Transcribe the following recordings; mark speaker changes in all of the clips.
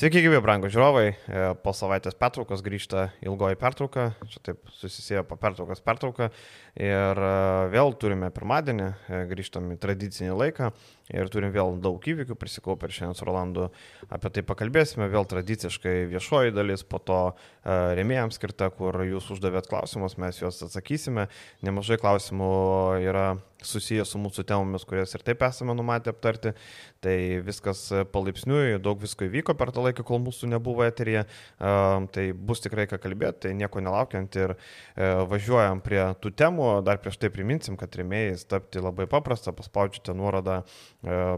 Speaker 1: Sveiki, gyvi, brangų žiūrovai. E, po savaitės pertraukos grįžta ilgoji pertrauka. Čia taip susisėjo po pertraukos pertrauką. Ir e, vėl turime pirmadienį, e, grįžtam į tradicinį laiką. Ir turim vėl daug įvykių prisikaupę ir šiandien su Rolandu apie tai pakalbėsime. Vėl tradiciškai viešoji dalis, po to remėjams skirta, kur jūs uždavėt klausimus, mes juos atsakysime. Nemažai klausimų yra susijęs su mūsų temomis, kurias ir taip esame numatę aptarti. Tai viskas palaipsniui, daug visko įvyko per tą laiką, kol mūsų nebuvo eterija. Tai bus tikrai ką kalbėti, tai nieko nelaukiant ir e, važiuojam prie tų temų. Dar prieš tai priminsim, kad remėjais tapti labai paprasta, paspaudžiate nuorodą e,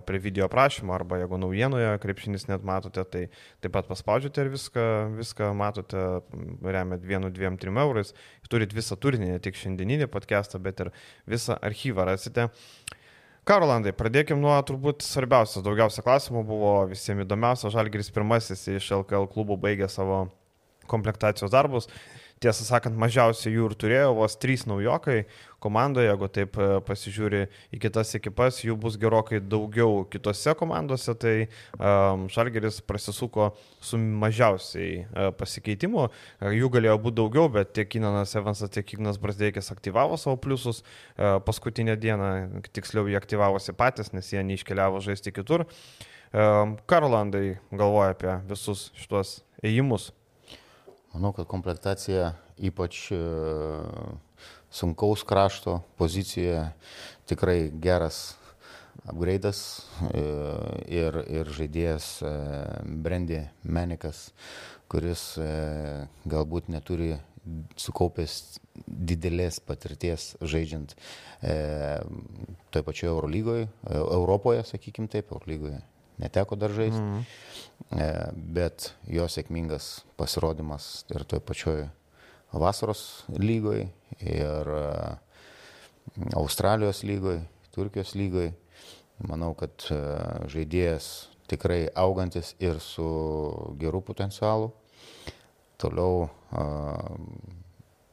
Speaker 1: prie video aprašymo arba jeigu naujienoje krepšinis net matote, tai taip pat paspaudžiate ir viską, viską matote, remiat 1, 2, 3 eurais. Turit visą turinį, ne tik šiandieninį podcastą, bet ir visą archyvą rasite. Ką, Rolandai, pradėkim nuo turbūt svarbiausias, daugiausia klausimų buvo visiems įdomiausia. Žalgiris pirmasis iš LKL klubų baigė savo komplektacijos darbus tiesą sakant, mažiausiai jų ir turėjo, vos trys naujokai komandoje, jeigu taip e, pasižiūri į kitas ekipas, jų bus gerokai daugiau kitose komandose, tai um, Šalgeris prasisuko su mažiausiai uh, pasikeitimu, uh, jų galėjo būti daugiau, bet tiek Inanas Evansas, tiek Ignas Brasdeikis aktyvavo savo pliusus uh, paskutinę dieną, tiksliau jie aktyvavosi patys, nes jie neiškeliavo žaisti kitur. Um, Karolandai galvoja apie visus šitos ėjimus.
Speaker 2: Manau, kad komplektacija ypač e, sunkaus krašto pozicijoje tikrai geras upgrade'as e, ir, ir žaidėjas e, Brandy Menikas, kuris galbūt neturi sukaupęs didelės patirties žaidžiant e, toje pačioje Eurolygoje, Europoje, sakykim taip, Eurolygoje neteko dar žaisti. Mm. E, bet jo sėkmingas pasirodymas ir toje pačioje vasaros lygoje, ir e, Australijos lygoje, Turkijos lygoje. Manau, kad e, žaidėjas tikrai augantis ir su geru potencialu. Toliau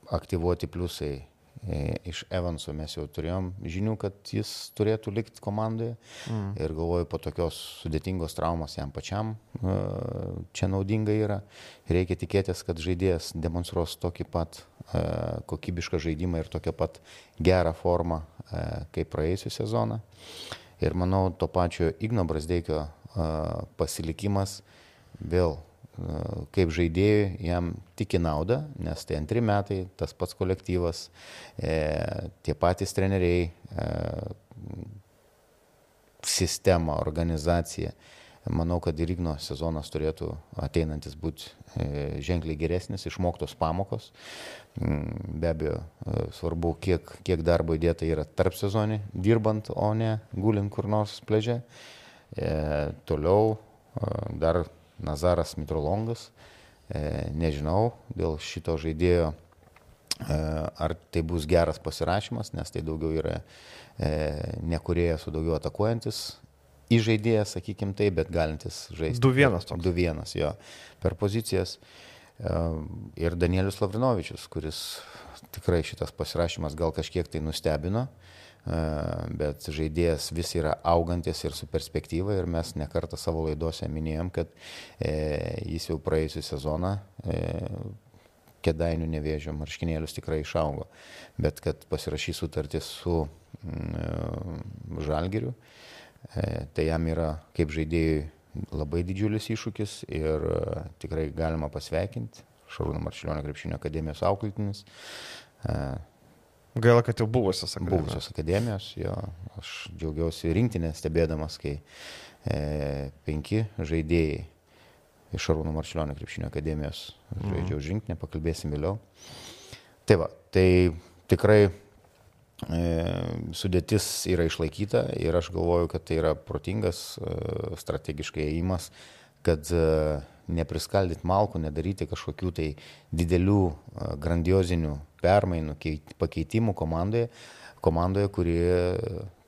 Speaker 2: aktyvuoti pliusai iš Evanso mes jau turėjom žinių, kad jis turėtų likti komandoje mm. ir galvoju, po tokios sudėtingos traumos jam pačiam e, čia naudinga yra. Reikia tikėtis, kad žaidėjas demonstruos tokį pat e, kokybišką žaidimą ir tokią pat gerą formą kaip praėjusią sezoną. Ir manau, to pačio Igno Brasdeikio pasilikimas vėl kaip žaidėjui jam tik į naudą, nes tai antri metai, tas pats kolektyvas, e, tie patys treneriai, e, sistema, organizacija. Manau, kad ir Igno sezonas turėtų ateinantis būti e, ženkliai geresnis, išmoktos pamokos. Mm, be abejo, svarbu, kiek, kiek darbo įdėta yra tarp sezonį, dirbant, o ne gulint kur nors pležė. E, toliau dar Nazaras Mitrolongas. E, nežinau dėl šito žaidėjo, e, ar tai bus geras pasirašymas, nes tai daugiau yra e, nekurėjas, o daugiau atakuojantis įžaidėjas, sakykim tai, bet galintis žaisti.
Speaker 1: 2-1 toks.
Speaker 2: 2-1 jo per pozicijas. Ir Danielius Lavrinovičius, kuris tikrai šitas pasirašymas gal kažkiek tai nustebino. Uh, bet žaidėjas vis yra augantis ir su perspektyva ir mes nekartą savo laidose minėjom, kad e, jis jau praėjusią sezoną e, kedainių nevėžio marškinėlius tikrai išaugo, bet kad pasirašys sutartį su mm, Žalgiriu, e, tai jam yra kaip žaidėjui labai didžiulis iššūkis ir tikrai galima pasveikinti Šarūną Maršilionio krepšinio akademijos auklėtinis.
Speaker 1: Gaila, kad jau buvusios
Speaker 2: akademijos. Buvusios akademijos, jo. Aš džiaugiausi rinktinę stebėdamas, kai e, penki žaidėjai iš Šarūno Marčiulionio krepšinio akademijos žaidžia už rinktinę, pakalbėsim vėliau. Tai va, tai tikrai e, sudėtis yra išlaikyta ir aš galvoju, kad tai yra protingas e, strategiškai įimas, kad e, nepriskaldyt malkų, nedaryti kažkokių tai didelių grandiozinių permainų, pakeitimų komandoje, komandoje, kurie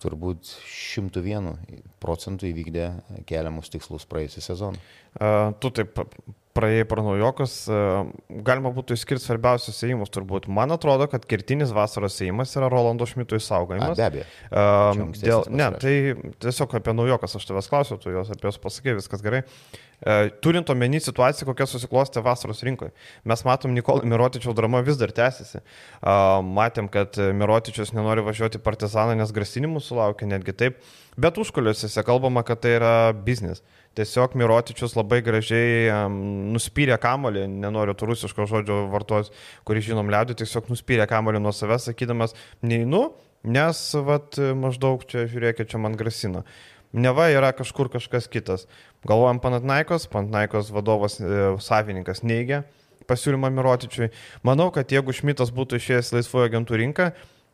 Speaker 2: turbūt 101 procentų įvykdė keliamus tikslus praėjusią sezoną.
Speaker 1: Tu taip praėjai pro naujokus, e, galima būtų išskirti svarbiausius įėjimus turbūt. Man atrodo, kad kertinis vasaros įėjimas yra Rolando Šmito išsaugojimas.
Speaker 2: A, be abejo.
Speaker 1: Um, dėl, ne, tai tiesiog apie naujokas aš tavęs klausiau, tu jos apie juos pasakė, viskas gerai. Uh, turint omeny situaciją, kokia susiklostė vasaros rinkoje. Mes matom, Nikolai Mirotičiaus drama vis dar tęsiasi. Uh, matėm, kad Mirotičius nenori važiuoti partizaną, nes grasinimų sulaukia netgi taip. Bet užkuliuose kalbama, kad tai yra biznis. Uh, tiesiog Mirotičius labai gražiai um, nuspyrė kamolį, nenoriu to rusiško žodžio vartos, kurį žinom liaudį, tiesiog nuspyrė kamolį nuo savęs, sakydamas, neinu, nes vat, maždaug čia, žiūrėkit, čia man grasina. Neva yra kažkur kažkas kitas. Galvojam Panatnaikos, Panatnaikos vadovas, e, savininkas neigia pasiūlymą Mirotičiui. Manau, kad jeigu Šmitas būtų išėjęs laisvojo agentų rinką,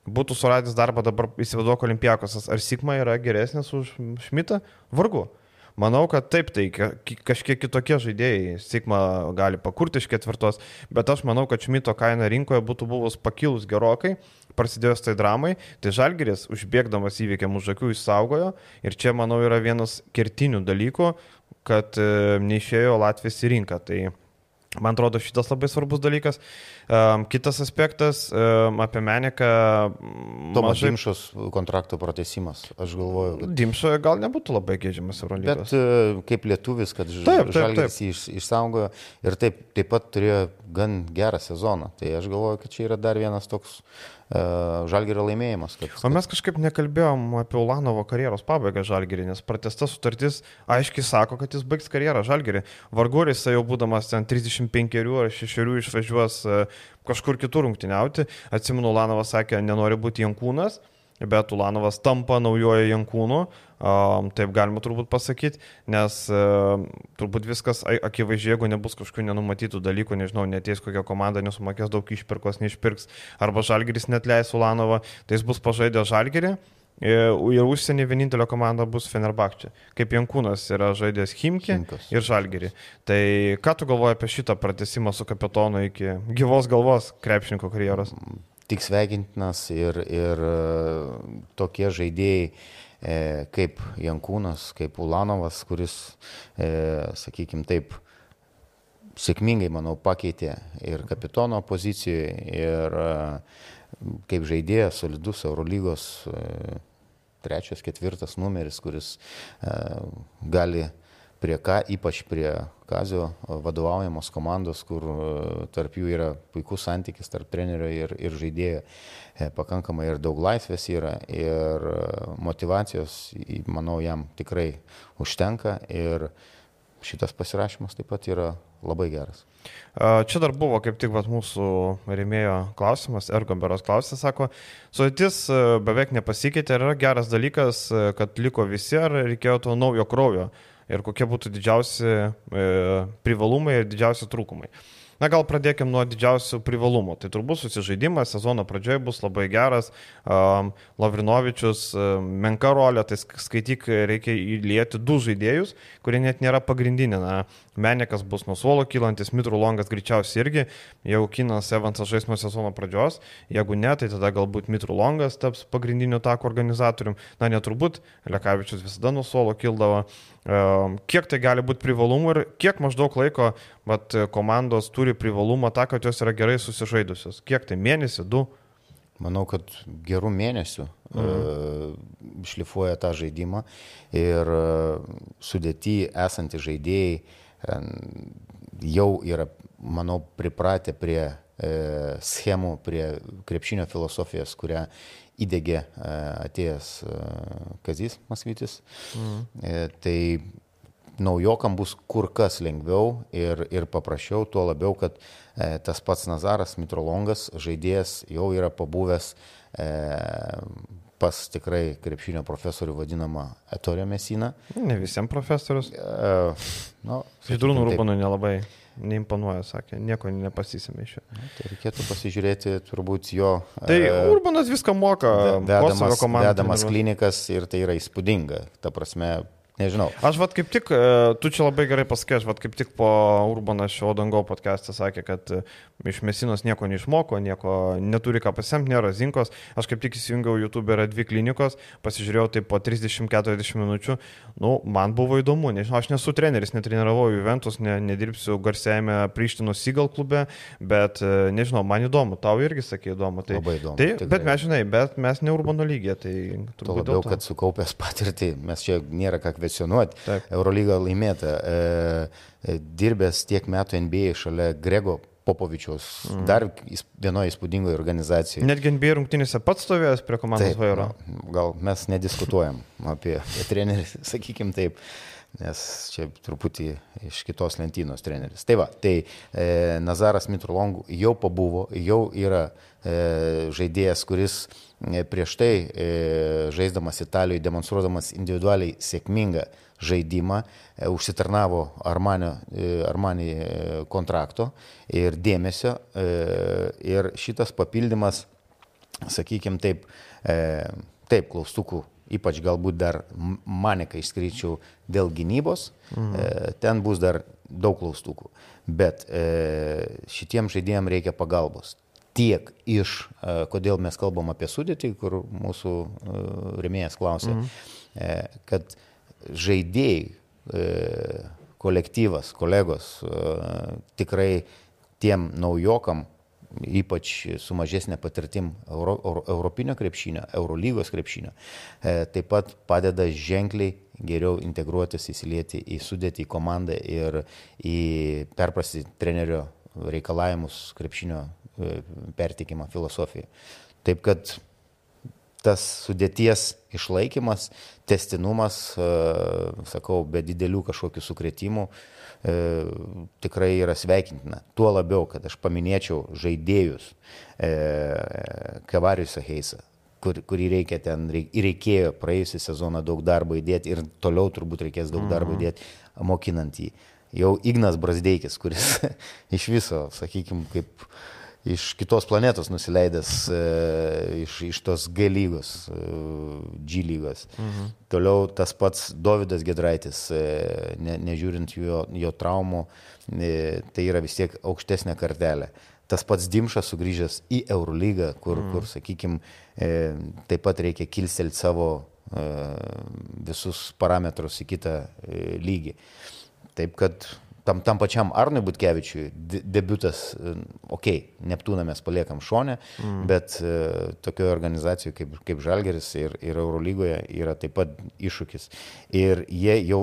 Speaker 1: būtų suradęs darbą dabar įsivaduok Olimpiakosas. Ar Sigma yra geresnis už Šmitą? Vargu. Manau, kad taip, tai kažkiek kitokie žaidėjai Sigma gali pakurti iš ketvirtos, bet aš manau, kad Šmito kaina rinkoje būtų buvus pakilus gerokai, prasidėjus tai dramai, tai Žalgeris užbėgdamas įvykiam už akių išsaugojo ir čia, manau, yra vienas kertinių dalykų, kad e, neišėjo Latvijas į rinką. Tai Man atrodo, šitas labai svarbus dalykas. Kitas aspektas apie Meniką.
Speaker 2: Tomas mažai... Dimšos kontrakto pratesimas, aš galvoju.
Speaker 1: Kad... Dimšo gal nebūtų labai geidžiamas Eurolygos.
Speaker 2: Bet uh, kaip lietuvis, kad Žalgiris jį iš, išsaugojo ir taip, taip pat turėjo gan gerą sezoną. Tai aš galvoju, kad čia yra dar vienas toks uh, E, Žalgerio laimėjimas. Kad,
Speaker 1: o mes kažkaip nekalbėjom apie Ulanovo karjeros pabaigą Žalgerį, nes pratesta sutartis aiškiai sako, kad jis baigs karjerą Žalgerį. Varguris jau būdamas ten 35 ar 6 išvažiuos e, kažkur kitur rungtyniauti. Atsimenu, Ulanovas sakė, nenori būti Jankūnas bet Ulanovas tampa naujojo Jankūnu, taip galima turbūt pasakyti, nes turbūt viskas akivaizdžiai, jeigu nebus kažkokių nenumatytų dalykų, nežinau, neties kokia komanda nesumokės daug išpirkos, neišpirks, arba Žalgiris net leis Ulanovą, tai jis bus pažaidęs Žalgirį. E, ir užsienį vienintelė komanda bus Fenerbakčia. Kaip Jankūnas yra žaidęs Himki Himkas. ir Žalgerį. Tai ką tu galvoji apie šitą pratesimą su kapitonu iki gyvos galvos krepšininko karjeros?
Speaker 2: tik sveikintinas ir, ir tokie žaidėjai e, kaip Jankūnas, kaip Ulanovas, kuris, e, sakykime taip, sėkmingai, manau, pakeitė ir kapitono pozicijoje, ir kaip žaidėjas, solidus Eurolygos trečias, ketvirtas numeris, kuris gali prie ką, ypač prie Kazio vadovaujamos komandos, kur e, tarp jų yra puikus santykis tarp trenerio ir, ir žaidėjo, e, pakankamai ir daug laisvės yra ir e, motivacijos, manau, jam tikrai užtenka ir šitas pasirašymas taip pat yra labai geras.
Speaker 1: Čia dar buvo kaip tik vat, mūsų remėjo klausimas, Ergomberos klausė, sako, sudėtis beveik nepasikeitė, ar yra geras dalykas, kad liko visi, ar reikėjo to naujo kraujo ir kokie būtų didžiausi e, privalumai ir didžiausi trūkumai. Na gal pradėkime nuo didžiausių privalumų. Tai turbūt susižaidimas sezono pradžioje bus labai geras. Um, Lavrinovičius, um, menka rolė, tai skaityk, reikia įlieti du žaidėjus, kurie net nėra pagrindinė. Na, Menikas bus nuo suolo kylantis, Mitru Longas greičiausiai irgi, jau Kinas Evansas žais nuo sezono pradžios. Jeigu ne, tai tada galbūt Mitru Longas taps pagrindiniu tako organizatorium. Na, neturbūt, Lekavičius visada nuo suolo kildavo. Um, kiek tai gali būti privalumų ir kiek maždaug laiko vat, komandos turi privalumą tą, kad jos yra gerai susižaidusios. Kiek tai mėnesį, du?
Speaker 2: Manau, kad gerų mėnesių mhm. uh, šlifuoja tą žaidimą ir uh, sudėti esantys žaidėjai uh, jau yra, manau, pripratę prie uh, schemų, prie krepšinio filosofijos, kurią įdėgė atėjęs Kazis Masvytis. Mhm. Tai naujokam bus kur kas lengviau ir, ir paprasčiau, tuo labiau, kad e, tas pats Nazaras Mitrolongas žaidėjas jau yra pabuvęs e, pas tikrai krepšinio profesorių vadinamą Etorė Mesiną.
Speaker 1: Ne visiems profesorius. E, nu, Žydrūnų Rūbanų nelabai neimponuoja, sakė, nieko nepasisėmė iš jo.
Speaker 2: Tai reikėtų pasižiūrėti turbūt jo.
Speaker 1: Tai e, Urbanas viską moka,
Speaker 2: vedamas, vedamas klinikas ir tai yra įspūdinga. Ta prasme, nežinau.
Speaker 1: Aš vad kaip tik, e, tu čia labai gerai pasakė, aš vad kaip tik po Urbanas šio dango podcast'e sakė, kad e, iš Mesinos nieko neišmoko, nieko neturi ką pasiemti, nėra zinkos. Aš kaip tik įsijungiau YouTube, yra dvi klinikos, pasižiūrėjau taip po 30-40 minučių. Nu, man buvo įdomu, nežinau, aš nesu treneris, netreniravau Juventus, ne, nedirbsiu garsėjame Prištino Sigal klube, bet e, nežinau, man įdomu, tau irgi sakė įdomu. Tai,
Speaker 2: Labai įdomu.
Speaker 1: Tai,
Speaker 2: tikrai.
Speaker 1: bet mes, žinai, bet mes ne Urbano lygiai, tai
Speaker 2: Tuo
Speaker 1: turbūt
Speaker 2: labiau,
Speaker 1: dėl to.
Speaker 2: kad sukaupęs patirtį, mes čia nėra ką kvesionuoti.
Speaker 1: Taip.
Speaker 2: Eurolyga laimėta, e, e, dirbęs tiek metų NBA šalia Grego Popovičiaus, mm. dar vienoje įspūdingoje organizacijoje.
Speaker 1: Netgi NBA rungtynėse pats stovėjęs prie komandos
Speaker 2: Taip,
Speaker 1: vairo.
Speaker 2: nu, gal mes nediskutuojam apie, apie trenerį, sakykim taip, nes čia truputį iš kitos lentynos treneris. Tai va, tai e, Nazaras Mitrolongų jau pabuvo, jau yra e, žaidėjas, kuris e, prieš tai e, žaisdamas Italijoje, demonstruodamas individualiai sėkmingą žaidimą, e, užsitarnavo Armanio, e, Armani e, kontrakto ir dėmesio. E, ir šitas papildymas sakykime taip, e, taip, klaustukų, ypač galbūt dar maniką išskryčiau dėl gynybos, mhm. e, ten bus dar daug klaustukų. Bet e, šitiem žaidėjim reikia pagalbos. Tiek iš, e, kodėl mes kalbam apie sudėtį, kur mūsų e, remėjas klausė, mhm. e, kad žaidėjai, kolektyvas, kolegos tikrai tiem naujokam ypač su mažesnė patirtim Euro, Euro, Europinio krepšinio, Eurolygos krepšinio, taip pat padeda ženkliai geriau integruotis, įsilieti į sudėtį, į komandą ir į perprasti trenerio reikalavimus krepšinio pertikimą filosofiją. Taip kad tas sudėties išlaikymas, testinumas, e, sakau, be didelių kažkokių sukretimų, e, tikrai yra sveikintina. Tuo labiau, kad aš paminėčiau žaidėjus, e, Kavariusą Heisą, kur, kurį reikia ten, reikėjo praėjusią sezoną daug darbo įdėti ir toliau turbūt reikės daug darbo įdėti, mokinant jį. Jau Ignas Brasdeikis, kuris iš viso, sakykime, kaip iš kitos planetos nusileidęs e, iš, iš tos G lygos, e, G lygos. Mhm. Toliau tas pats Davidas Gedraitis, e, ne, nežiūrint jo, jo traumų, e, tai yra vis tiek aukštesnė kartelė. Tas pats Dimšas sugrįžęs į Eurolygą, kur, mm. kur sakykime, taip pat reikia kilstelti savo e, visus parametrus į kitą e, lygį. Taip kad tam, tam pačiam Arnui Butkevičiui de- debutas, okei, okay, Neptūną mes paliekam šonę, mm. bet e, tokioje organizacijoje kaip, kaip Žalgeris ir, ir Eurolygoje yra taip pat iššūkis. Ir jie jau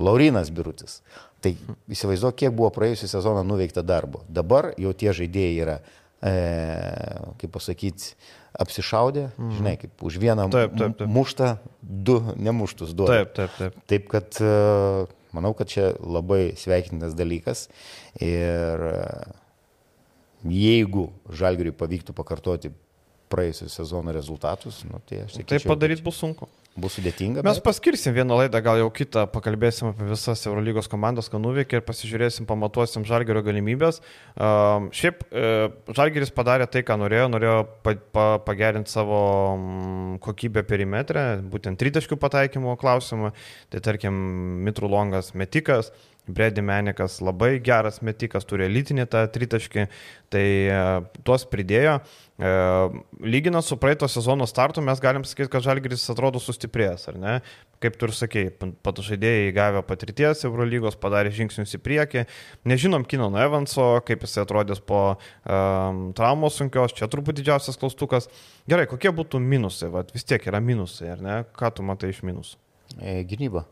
Speaker 2: Laurinas Birutis. Tai įsivaizduok, kiek buvo praėjusią sezoną nuveikta darbo. Dabar jau tie žaidėjai yra, e, kaip pasakyti, apsišaudę, mm. žinai, kaip už vieną
Speaker 1: Taip, taip, taip.
Speaker 2: muštą, du nemuštus duoda.
Speaker 1: Taip, taip, taip.
Speaker 2: Taip kad e, manau, kad čia labai sveikintas dalykas ir e, jeigu Žalgiriui pavyktų pakartoti praėjusią sezono rezultatus, nu, tai aš
Speaker 1: Tai
Speaker 2: sakyčiau,
Speaker 1: padaryti
Speaker 2: kad
Speaker 1: bus sunku.
Speaker 2: Bus sudėtinga.
Speaker 1: Mes
Speaker 2: bet-
Speaker 1: paskirsim vieną laidą, gal jau kitą, pakalbėsim apie visas Eurolygos komandas, ką nuveikė ir pasižiūrėsim, pamatuosim Žalgerio galimybės. Um, šiaip uh, Žalgeris padarė tai, ką norėjo, norėjo pa, pa, pagerinti savo um, kokybę perimetrę, būtent tritaškių pataikymo klausimą. Tai tarkim, Mitrų Longas metikas, Bredi Menikas labai geras metikas, turi elitinį tą tritaškį, tai e, tuos pridėjo. E, lyginant su praeito sezono startu, mes galim sakyti, kad Žalgiris atrodo sustiprėjęs, ar ne? Kaip tu ir sakei, pat žaidėjai gavę patirties Eurolygos, padarė žingsnius į priekį. Nežinom Kinono Evanso, kaip jis atrodys po um, traumos sunkios, čia turbūt didžiausias klaustukas. Gerai, kokie būtų minusai, Vat, vis tiek yra minusai, ar ne? Ką tu matai iš minusų?
Speaker 2: Gynyba.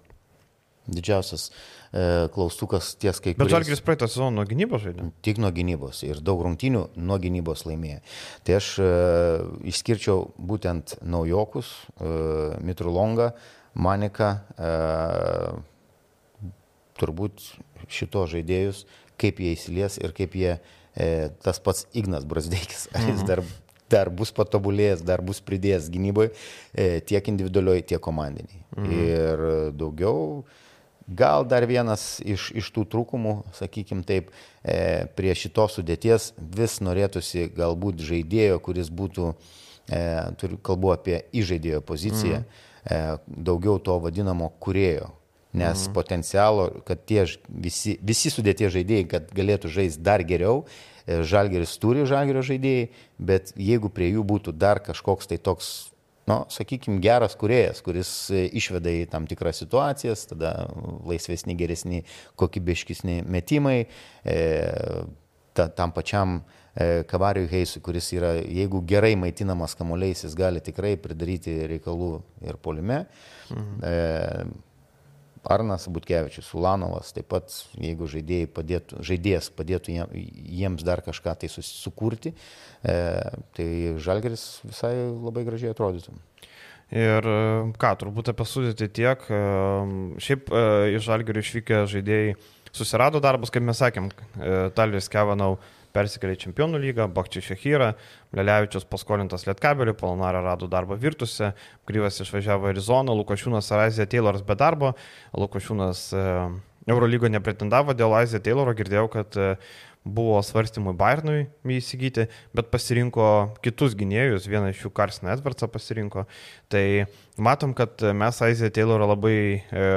Speaker 2: Didžiausias e, klaustukas ties kai
Speaker 1: Bet Žalgiris praeito sezono nuo gynybos žaidė.
Speaker 2: Tik nuo gynybos ir daug rungtynių nuo gynybos laimėjo. Tai aš e, išskirčiau būtent naujokus, e, Mitrulongą, Maniką, e, turbūt šito žaidėjus, kaip jie įsilies ir kaip jie, e, tas pats Ignas Brasdeikis, ar jis dar, dar bus patobulėjęs, dar bus pridėjęs gynyboje, e, tiek individualioj, tiek komandiniai. Mhm. Ir daugiau Gal dar vienas iš, iš tų trūkumų, sakykim taip, e, prie šitos sudėties vis norėtųsi galbūt žaidėjo, kuris būtų, e, turiu kalbu apie įžaidėjo poziciją, mm. e, daugiau to vadinamo kurėjo. Nes mhm. potencialo, kad tie visi, visi sudėtie žaidėjai, kad galėtų žaisti dar geriau, e, žalgeris turi žalgerio žaidėjai, bet jeigu prie jų būtų dar kažkoks tai toks nu, sakykime, geras kuriejas, kuris e, išveda į tam tikras situacijas, tada laisvesni, geresni, kokybiškesni metimai, e, ta, tam pačiam e, Kavariui Heisui, kuris yra, jeigu gerai maitinamas kamuoliais, jis gali tikrai pridaryti reikalų ir polime. Mhm. E, Arnas Butkevičius, Ulanovas, taip pat, jeigu padėtų, žaidėjas padėtų jiems dar kažką tai sukurti, e, tai Žalgeris visai labai gražiai atrodytų.
Speaker 1: Ir e, ką, turbūt apie sudėtį tiek. E, šiaip e, iš Žalgerio išvykę žaidėjai susirado darbus, kaip mes sakėm, Talvis Kevanau persikėlė į Čempionų lygą, Bakčiai Šehyrą, Lelevičius paskolintas Lietkabelį, Polonarą rado darbą Virtuse, Kryvas išvažiavo į Arizoną, Lukošiūnas ar Azija Tayloras be darbo, Lukošiūnas e, Eurolygo nepretendavo, dėl Azija Tayloro girdėjau, kad e, buvo svarstymui Bayernui jį įsigyti, bet pasirinko kitus gynėjus, vieną iš jų Karsiną Edvardsą pasirinko. Tai matom, kad mes Aizė Taylorą labai e,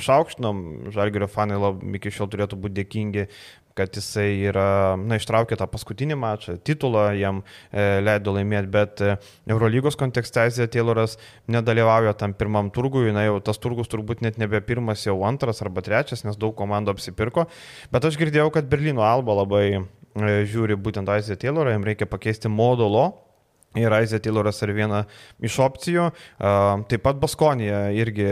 Speaker 1: išaukštinom, Žalgerio fanai lab, iki šiol turėtų būti dėkingi kad jisai yra, na, ištraukė tą paskutinį mačą, titulą jam e, leido laimėti, bet e, Eurolygos kontekste Azija Tayloras nedalyvauja tam pirmam turgui, na, jau tas turgus turbūt net nebe pirmas, jau antras arba trečias, nes daug komandų apsipirko, bet aš girdėjau, kad Berlyno Alba labai e, žiūri būtent Aziją Taylorą, jam reikia pakeisti modulo Ir Aizė Tayloras yra viena iš opcijų. Taip pat Baskonija irgi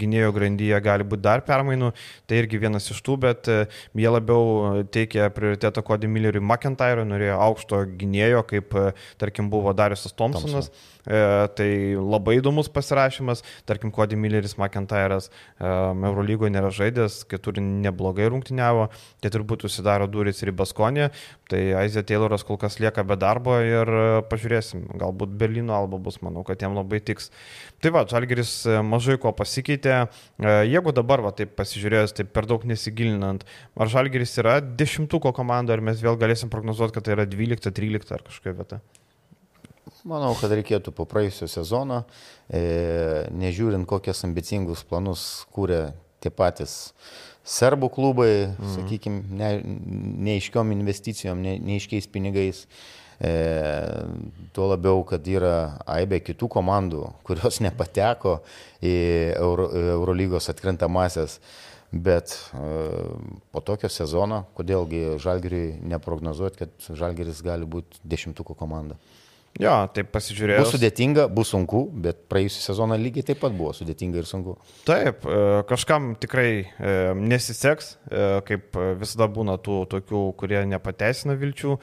Speaker 1: gynėjo grandyje gali būti dar permainų, tai irgi vienas iš tų, bet e, jie labiau teikia prioritetą Kodį Milleriui McIntyre, norėjo aukšto gynėjo, kaip e, tarkim buvo Dariusas Thompsonas. Thompson. E, tai labai įdomus pasirašymas, tarkim, Kodį Milleris McIntyre'as e, Eurolygoje nėra žaidęs, kitur neblogai rungtyniavo, tai turbūt užsidaro duris ir į Baskonį, tai Aizė Tayloras kol kas lieka be darbo ir e, pažiūrėsim, galbūt Berlyno alba bus, manau, kad jam labai tiks. Tai va, Žalgeris mažai ko pasikeitė, jeigu dabar, va, taip pasižiūrėjus, taip per daug nesigilinant, ar Žalgeris yra dešimtuko komanda, ar mes vėl galėsim prognozuoti, kad tai yra 12-13 ar kažkokia vieta?
Speaker 2: Manau, kad reikėtų po praėjusio sezono, e, nežiūrint kokias ambicingus planus kūrė tie patys serbų klubai, mm. sakykime, ne, neiškiom investicijom, ne, neiškiais pinigais. E, tuo labiau, kad yra aibė kitų komandų, kurios nepateko į Euro, Eurolygos atkrintamasias. Bet e, po tokio sezono, kodėlgi Žalgiriui neprognozuoti, kad Žalgiris gali būti dešimtuko komanda.
Speaker 1: Jo, taip pasižiūrėjau.
Speaker 2: Bus sudėtinga, bus sunku, bet praėjusią sezoną lygiai taip pat buvo sudėtinga ir sunku.
Speaker 1: Taip, e, kažkam tikrai e, nesiseks, e, kaip visada būna tų tokių, kurie nepateisina vilčių.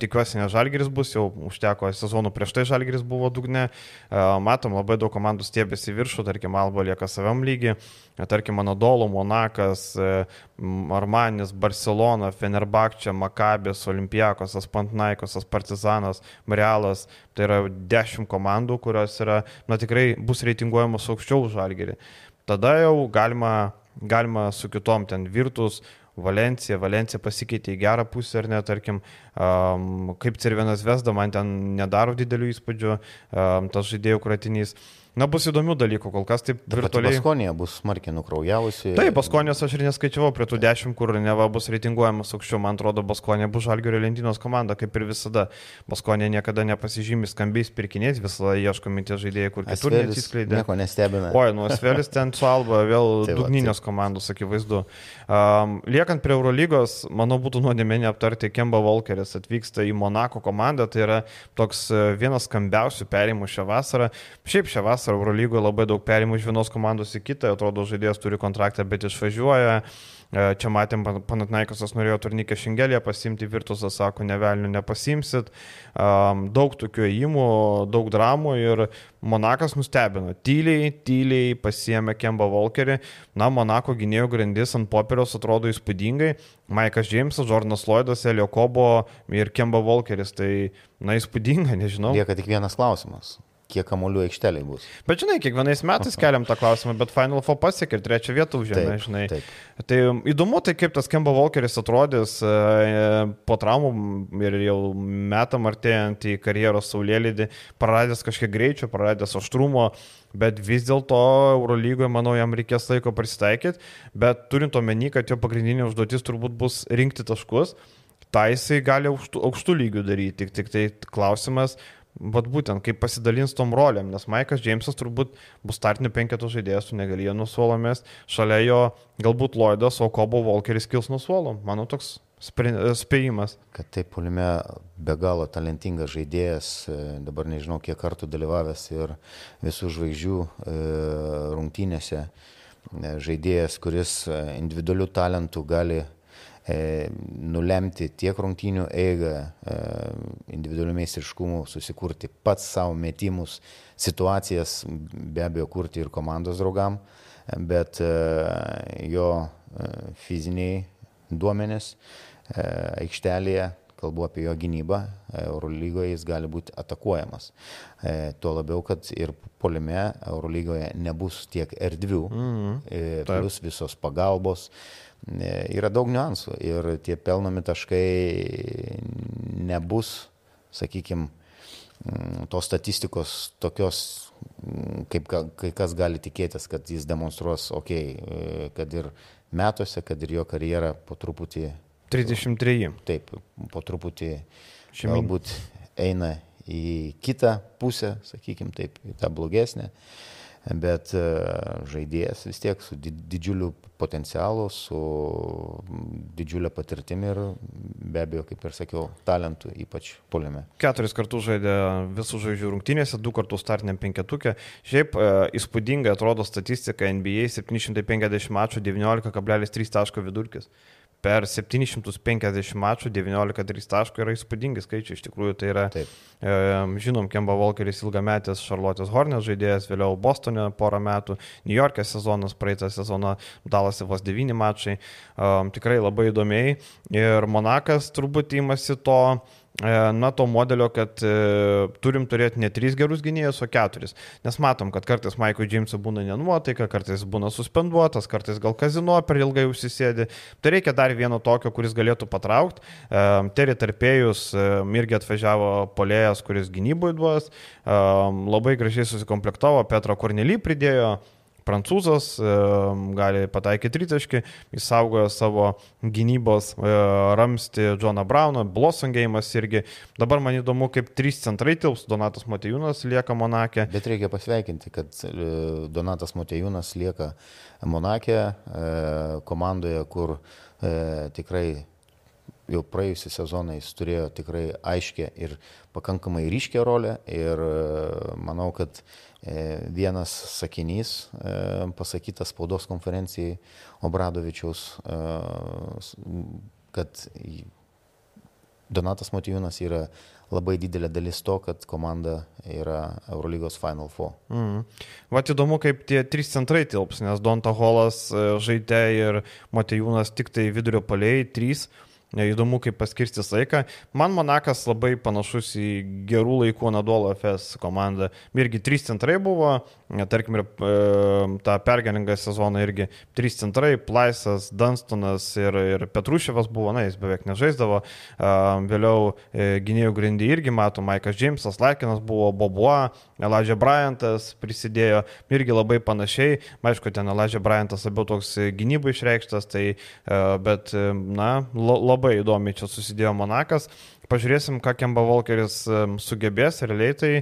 Speaker 1: Tikiuosi, ne Žalgeris bus, jau užteko sezonų prieš tai Žalgeris buvo dugne. Matom, labai daug komandų stiebėsi viršų, tarkim, Alba lieka savam lygiai. Tarkim, Anadolo, Monakas, e, Armanis, Barcelona, Fenerbakčia, Makabės, Olimpijakosas, Pantnaikosas, Partizanas, Realas. Tai yra dešimt komandų, kurios yra, na tikrai bus reitinguojamos aukščiau už Žalgerį. Tada jau galima, galima su kitom ten Virtus, Valencija, Valencija pasikeitė į gerą pusę ar ne, tarkim, um, kaip Cervenas Vesda, man ten nedaro didelių įspūdžių, um, tas žaidėjų kratinys. Uh, Na, bus įdomių dalykų, kol kas taip virtualiai.
Speaker 2: Baskonija bus smarkiai nukraujavusi.
Speaker 1: Taip, Baskonijos aš ir neskaičiavau prie tų dešimt, kur neva bus reitinguojamas aukščiau. Man atrodo, Baskonija bus žalgerio lentynos komanda, kaip ir visada. Baskonija niekada nepasižymi skambiais pirkiniais, visada ieškomi tie žaidėjai, kur kitur
Speaker 2: neatsiskleidė. Nieko nestebina.
Speaker 1: Oi, nu, Asvelis ten su Alba, vėl tai dugninės komandos, akivaizdu. Um, liekant prie Eurolygos, manau, būtų nuodėmė neaptarti Kemba Volkeris atvyksta į Monako komandą, tai yra toks e, vienas skambiausių perimų šią vasarą. Šiaip šią vasarą vasarą Eurolygoje labai daug perimų iš vienos komandos į kitą, atrodo žaidėjas turi kontraktą, bet išvažiuoja. E, čia matėm, Panatnaikosas norėjo turnikę šingelėje pasimti, Virtusas sako, nevelnių nepasimsit. Daug tokių įimų, daug dramų ir Monakas nustebino. Tyliai, tyliai pasiemė Kemba Volkerį. Na, Monako gynėjų grandis ant popieriaus atrodo įspūdingai. Maikas Džeimsas, Jordanas Lloydas, Elio Kobo ir Kemba Volkeris. Tai, na, įspūdinga, nežinau.
Speaker 2: Lieka tik vienas klausimas kiek kamolių aikšteliai bus.
Speaker 1: Bet žinai, kiekvienais metais keliam tą klausimą, bet Final Four pasiekė ir trečią vietą užėmė,
Speaker 2: Taip,
Speaker 1: žinai.
Speaker 2: taip.
Speaker 1: Tai įdomu, tai kaip tas Kemba Walkeris atrodys e, po traumų ir jau metam artėjant į karjeros saulėlydį, praradęs kažkiek greičio, praradęs aštrumo, bet vis dėlto Eurolygoje, manau, jam reikės laiko prisitaikyti, bet turint omeny, kad jo pagrindinė užduotis turbūt bus rinkti taškus, tai jisai gali aukštų, aukštų lygių daryti, tik, tik tai klausimas, Vat būtent, kaip pasidalins tom rolėm, nes Maikas Džeimsas turbūt bus startinių penketų žaidėjas, tu negalėjo nusuolomės, šalia jo galbūt Lloydas, o Kobo Walkeris kils nusuolo. Manau, toks spėjimas.
Speaker 2: Kad taip polime be galo talentingas žaidėjas, e, dabar nežinau kiek kartų dalyvavęs ir visų žvaigždžių e, rungtynėse, e, žaidėjas, kuris individualių talentų gali nulemti tiek rungtynių eigą, e, individualių meistriškumų, susikurti pats savo metimus, situacijas, be abejo, kurti ir komandos draugam, bet e, jo e, fiziniai duomenys e, aikštelėje, kalbu apie jo gynybą, Eurolygoje jis gali būti atakuojamas. E, tuo labiau, kad ir polime Eurolygoje nebus tiek erdvių,
Speaker 1: Mhm.
Speaker 2: e,
Speaker 1: Taip.
Speaker 2: plus visos pagalbos. E, Yra daug niuansų ir tie pelnomi taškai nebus, sakykime, tos statistikos tokios, mm, kaip ka- kai kas gali tikėtis, kad jis demonstruos, okei, okay, kad ir metuose, kad ir jo karjera po truputį
Speaker 1: 33.
Speaker 2: taip, po truputį
Speaker 1: Šeimyn.
Speaker 2: galbūt eina į kitą pusę, sakykime taip, į tą blogesnę, bet e, žaidėjas vis tiek su di- didžiuliu potencialu, su didžiulė patirtimi ir be abejo, kaip ir sakiau, talentu, ypač poliame.
Speaker 1: Keturis kartus žaidė visų žaidžių rungtynėse, du kartus startiniam penketukė. Šiaip e, įspūdingai atrodo statistika NBA 750 mačų 19,3 taško vidurkis. Per 750 mačų 19,3 taško yra įspūdingi skaičiai. Iš tikrųjų tai yra,
Speaker 2: Taip.
Speaker 1: e, žinom, Kemba Walkeris ilgametis Charlotte's Hornets žaidėjas, vėliau Bostone porą metų, New York'e sezonas, praeitą sezoną Dalase vos 9 mačai. E, tikrai labai įdomiai. Ir Monakas turbūt įmasi to na, to modelio, kad e, turim turėti ne tris gerus gynėjus, o keturis. Nes matom, kad kartais Maikui Džeimsui būna nenuotaika, kartais būna suspenduotas, kartais gal kazino per ilgai užsisėdi. Tai reikia dar vieno tokio, kuris galėtų patraukti. E, Terry Tarpėjus e, irgi atvažiavo polėjas, kuris gynybui duos. E, labai gražiai susikomplektavo, Petro Kornelį pridėjo. Prancūzas gali pataikyti tritaškį, jis saugojo savo gynybos e, ramsti Džoną Brauną, Blossongėjimas irgi. Dabar man įdomu, kaip trys centrai tilps, Donatas Matejūnas lieka Monakė.
Speaker 2: Bet reikia pasveikinti, kad e, Donatas Motejūnas lieka Monakė e, komandoje, kur tikrai jau praėjusią sezoną jis turėjo tikrai aiškę ir pakankamai ryškę rolę ir manau, kad vienas sakinys e, pasakytas spaudos konferencijai Obradovičiaus, e, kad Donatas Motijūnas yra labai didelė dalis to, kad komanda yra Eurolygos Final Four.
Speaker 1: Mm. Vat įdomu, kaip tie trys centrai tilps, nes Donta Holas e, žaidė ir Matejūnas tik tai vidurio palėjai, trys. E, Įdomu, kaip paskirstys laiką. Man Monakas labai panašus į gerų laikų Nadolo FS komandą. Irgi trys centrai buvo, tarkim, ir e, tą pergalingą sezoną irgi trys centrai, Plaisas, Dunstonas ir, ir Petruševas buvo, na, jis beveik nežaisdavo. E, vėliau e, gynėjų grindį irgi mato, Maikas Džeimsas, Laikinas buvo, Boboa, Elijah Bryantas prisidėjo irgi labai panašiai. Aišku, ten Elijah Bryantas labiau toks e, gynybai išreikštas, tai, e, bet, e, na, labai įdomiai čia susidėjo Monakas. Pažiūrėsim, ką Kemba Walkeris e, sugebės. Realiai tai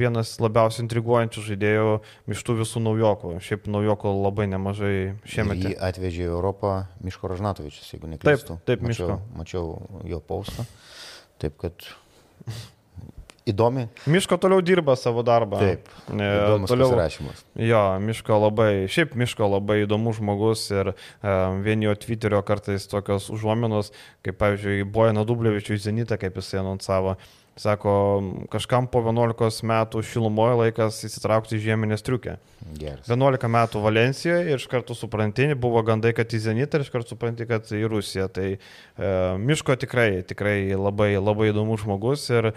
Speaker 1: vienas labiausiai intriguojančių žaidėjų iš tų visų naujokų. Šiaip naujokų labai nemažai šiemet.
Speaker 2: Jį atvežė į Europą Miško Ražnatovičius, jeigu neklystu.
Speaker 1: taip,
Speaker 2: mačiau,
Speaker 1: Miško.
Speaker 2: mačiau jo paustą. Taip kad įdomi.
Speaker 1: Miško toliau dirba savo darbą.
Speaker 2: Taip.
Speaker 1: E,
Speaker 2: Įdomus
Speaker 1: toliau,
Speaker 2: pasirašymas.
Speaker 1: Jo, Miško labai, šiaip Miško labai įdomus žmogus ir um, vieni jo Twitterio kartais tokios užuominos, kaip pavyzdžiui, Bojana Dublevičių į Zenitą, kaip jisai anonsavo. Sako, kažkam po 11 metų šilumoje laikas įsitraukti į žieminę striukę.
Speaker 2: Geras.
Speaker 1: 11 metų Valencijoje ir iš karto supranti, buvo gandai, kad į Zenitą ir iš karto supranti, kad į Rusiją. Tai e, Miško tikrai, tikrai labai, labai įdomus žmogus ir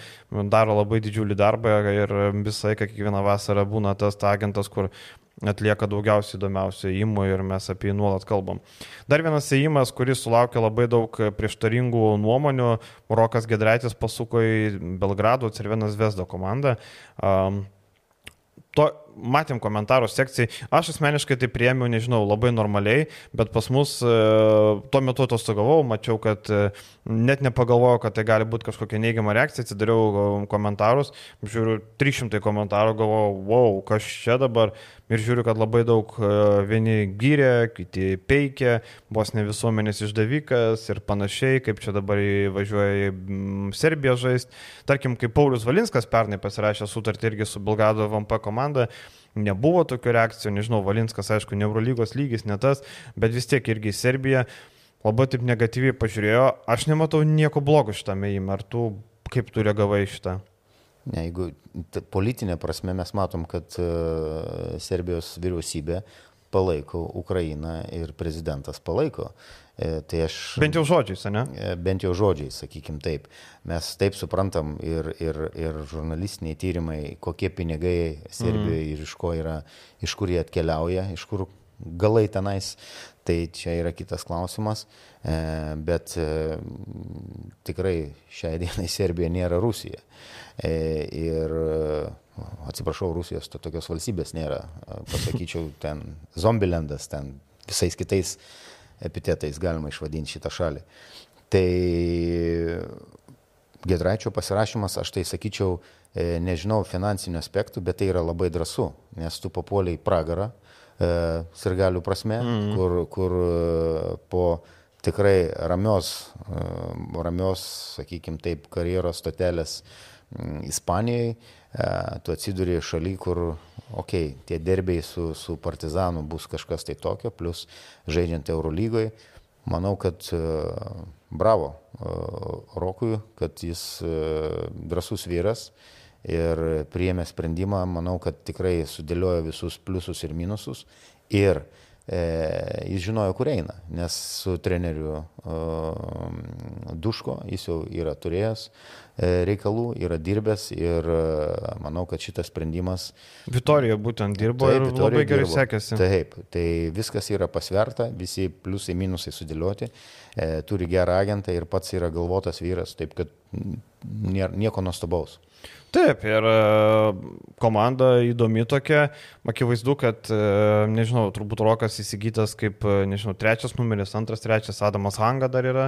Speaker 1: daro labai didžiulį darbą ir visą laiką kiekvieną vasarą būna tas ta agentas, kur atlieka daugiausiai įdomiausių įimų ir mes apie jį nuolat kalbam. Dar vienas įimas, kuris sulaukė labai daug prieštaringų nuomonių, Rokas Gedraitis pasuko į Belgrado Cervenas Vesdo komandą. Um, to, matėm komentarų sekcijai, aš asmeniškai tai priemiau, nežinau, labai normaliai, bet pas mus e, tuo metu atostogavau, mačiau, kad e, net nepagalvojau, kad tai gali būti kažkokia neigiama reakcija, atsidariau e, komentarus, žiūriu 300 komentarų, galvojau, wow, kas čia dabar, ir žiūriu, kad labai daug vieni gyrė, kiti peikė, vos ne visuomenės išdavikas ir panašiai, kaip čia dabar važiuoja į Serbiją žaisti. Tarkim, kaip Paulius Valinskas pernai pasirašė sutartį irgi su Belgrado VMP komanda, nebuvo tokių reakcijų, nežinau, Valinskas, aišku, ne Eurolygos lygis, ne tas, bet vis tiek irgi Serbija labai taip negatyviai pažiūrėjo, aš nematau nieko blogo šitame įme, ar tu kaip tu reagavai šitą?
Speaker 2: Ne, jeigu politinė prasme mes matom, kad uh, Serbijos vyriausybė palaiko Ukrainą ir prezidentas palaiko. E, tai aš,
Speaker 1: bent jau žodžiais, ne?
Speaker 2: E, bent jau žodžiais, sakykim taip. Mes taip suprantam ir, ir, ir žurnalistiniai tyrimai, kokie pinigai Serbijoje mm. ir iš, yra, iš kur jie atkeliauja, iš kur galai tenais, tai čia yra kitas klausimas. E, bet tikrai šiai dienai Serbija nėra Rusija. Ir atsiprašau, Rusijos to, tokios valstybės nėra. Pasakyčiau, ten Zombilendas, ten visais kitais epitetais galima išvadinti šitą šalį. Tai Gedraičio pasirašymas, aš tai sakyčiau, e, nežinau finansinių aspektų, bet tai yra labai drasu, nes tu papuoliai į pragarą, e, sirgalių prasme, mm. kur, kur e, po tikrai ramios, ramios, sakykime taip, karjeros stotelės Ispanijoje, tu atsiduri šaly, kur okei, okay, tie derbiai su, su Partizanu bus kažkas tai tokio, plus žaidžiant Eurolygoje, manau, kad uh, bravo uh, Rokui, kad jis drasus vyras ir priėmė sprendimą, manau, kad tikrai sudėliojo visus pliusus ir minusus ir e, jis žinojo, kur eina, nes su treneriu e, Duško jis jau yra turėjęs e, reikalų, yra dirbęs ir e, manau, kad šitas sprendimas.
Speaker 1: Vitorija būtent dirbo taip, ir Vitorija labai gerai dirbo. sekėsi.
Speaker 2: Taip, tai viskas yra pasverta, visi pliusai minusai sudėlioti, e, turi gerą agentą ir pats yra galvotas vyras, taip kad nieko nuostabaus.
Speaker 1: Taip, ir e, komanda įdomi tokia, akivaizdu, kad, e, nežinau, turbūt Rokas įsigytas kaip, e, nežinau, trečias numeris, antras, trečias, Adamas Hanga dar yra,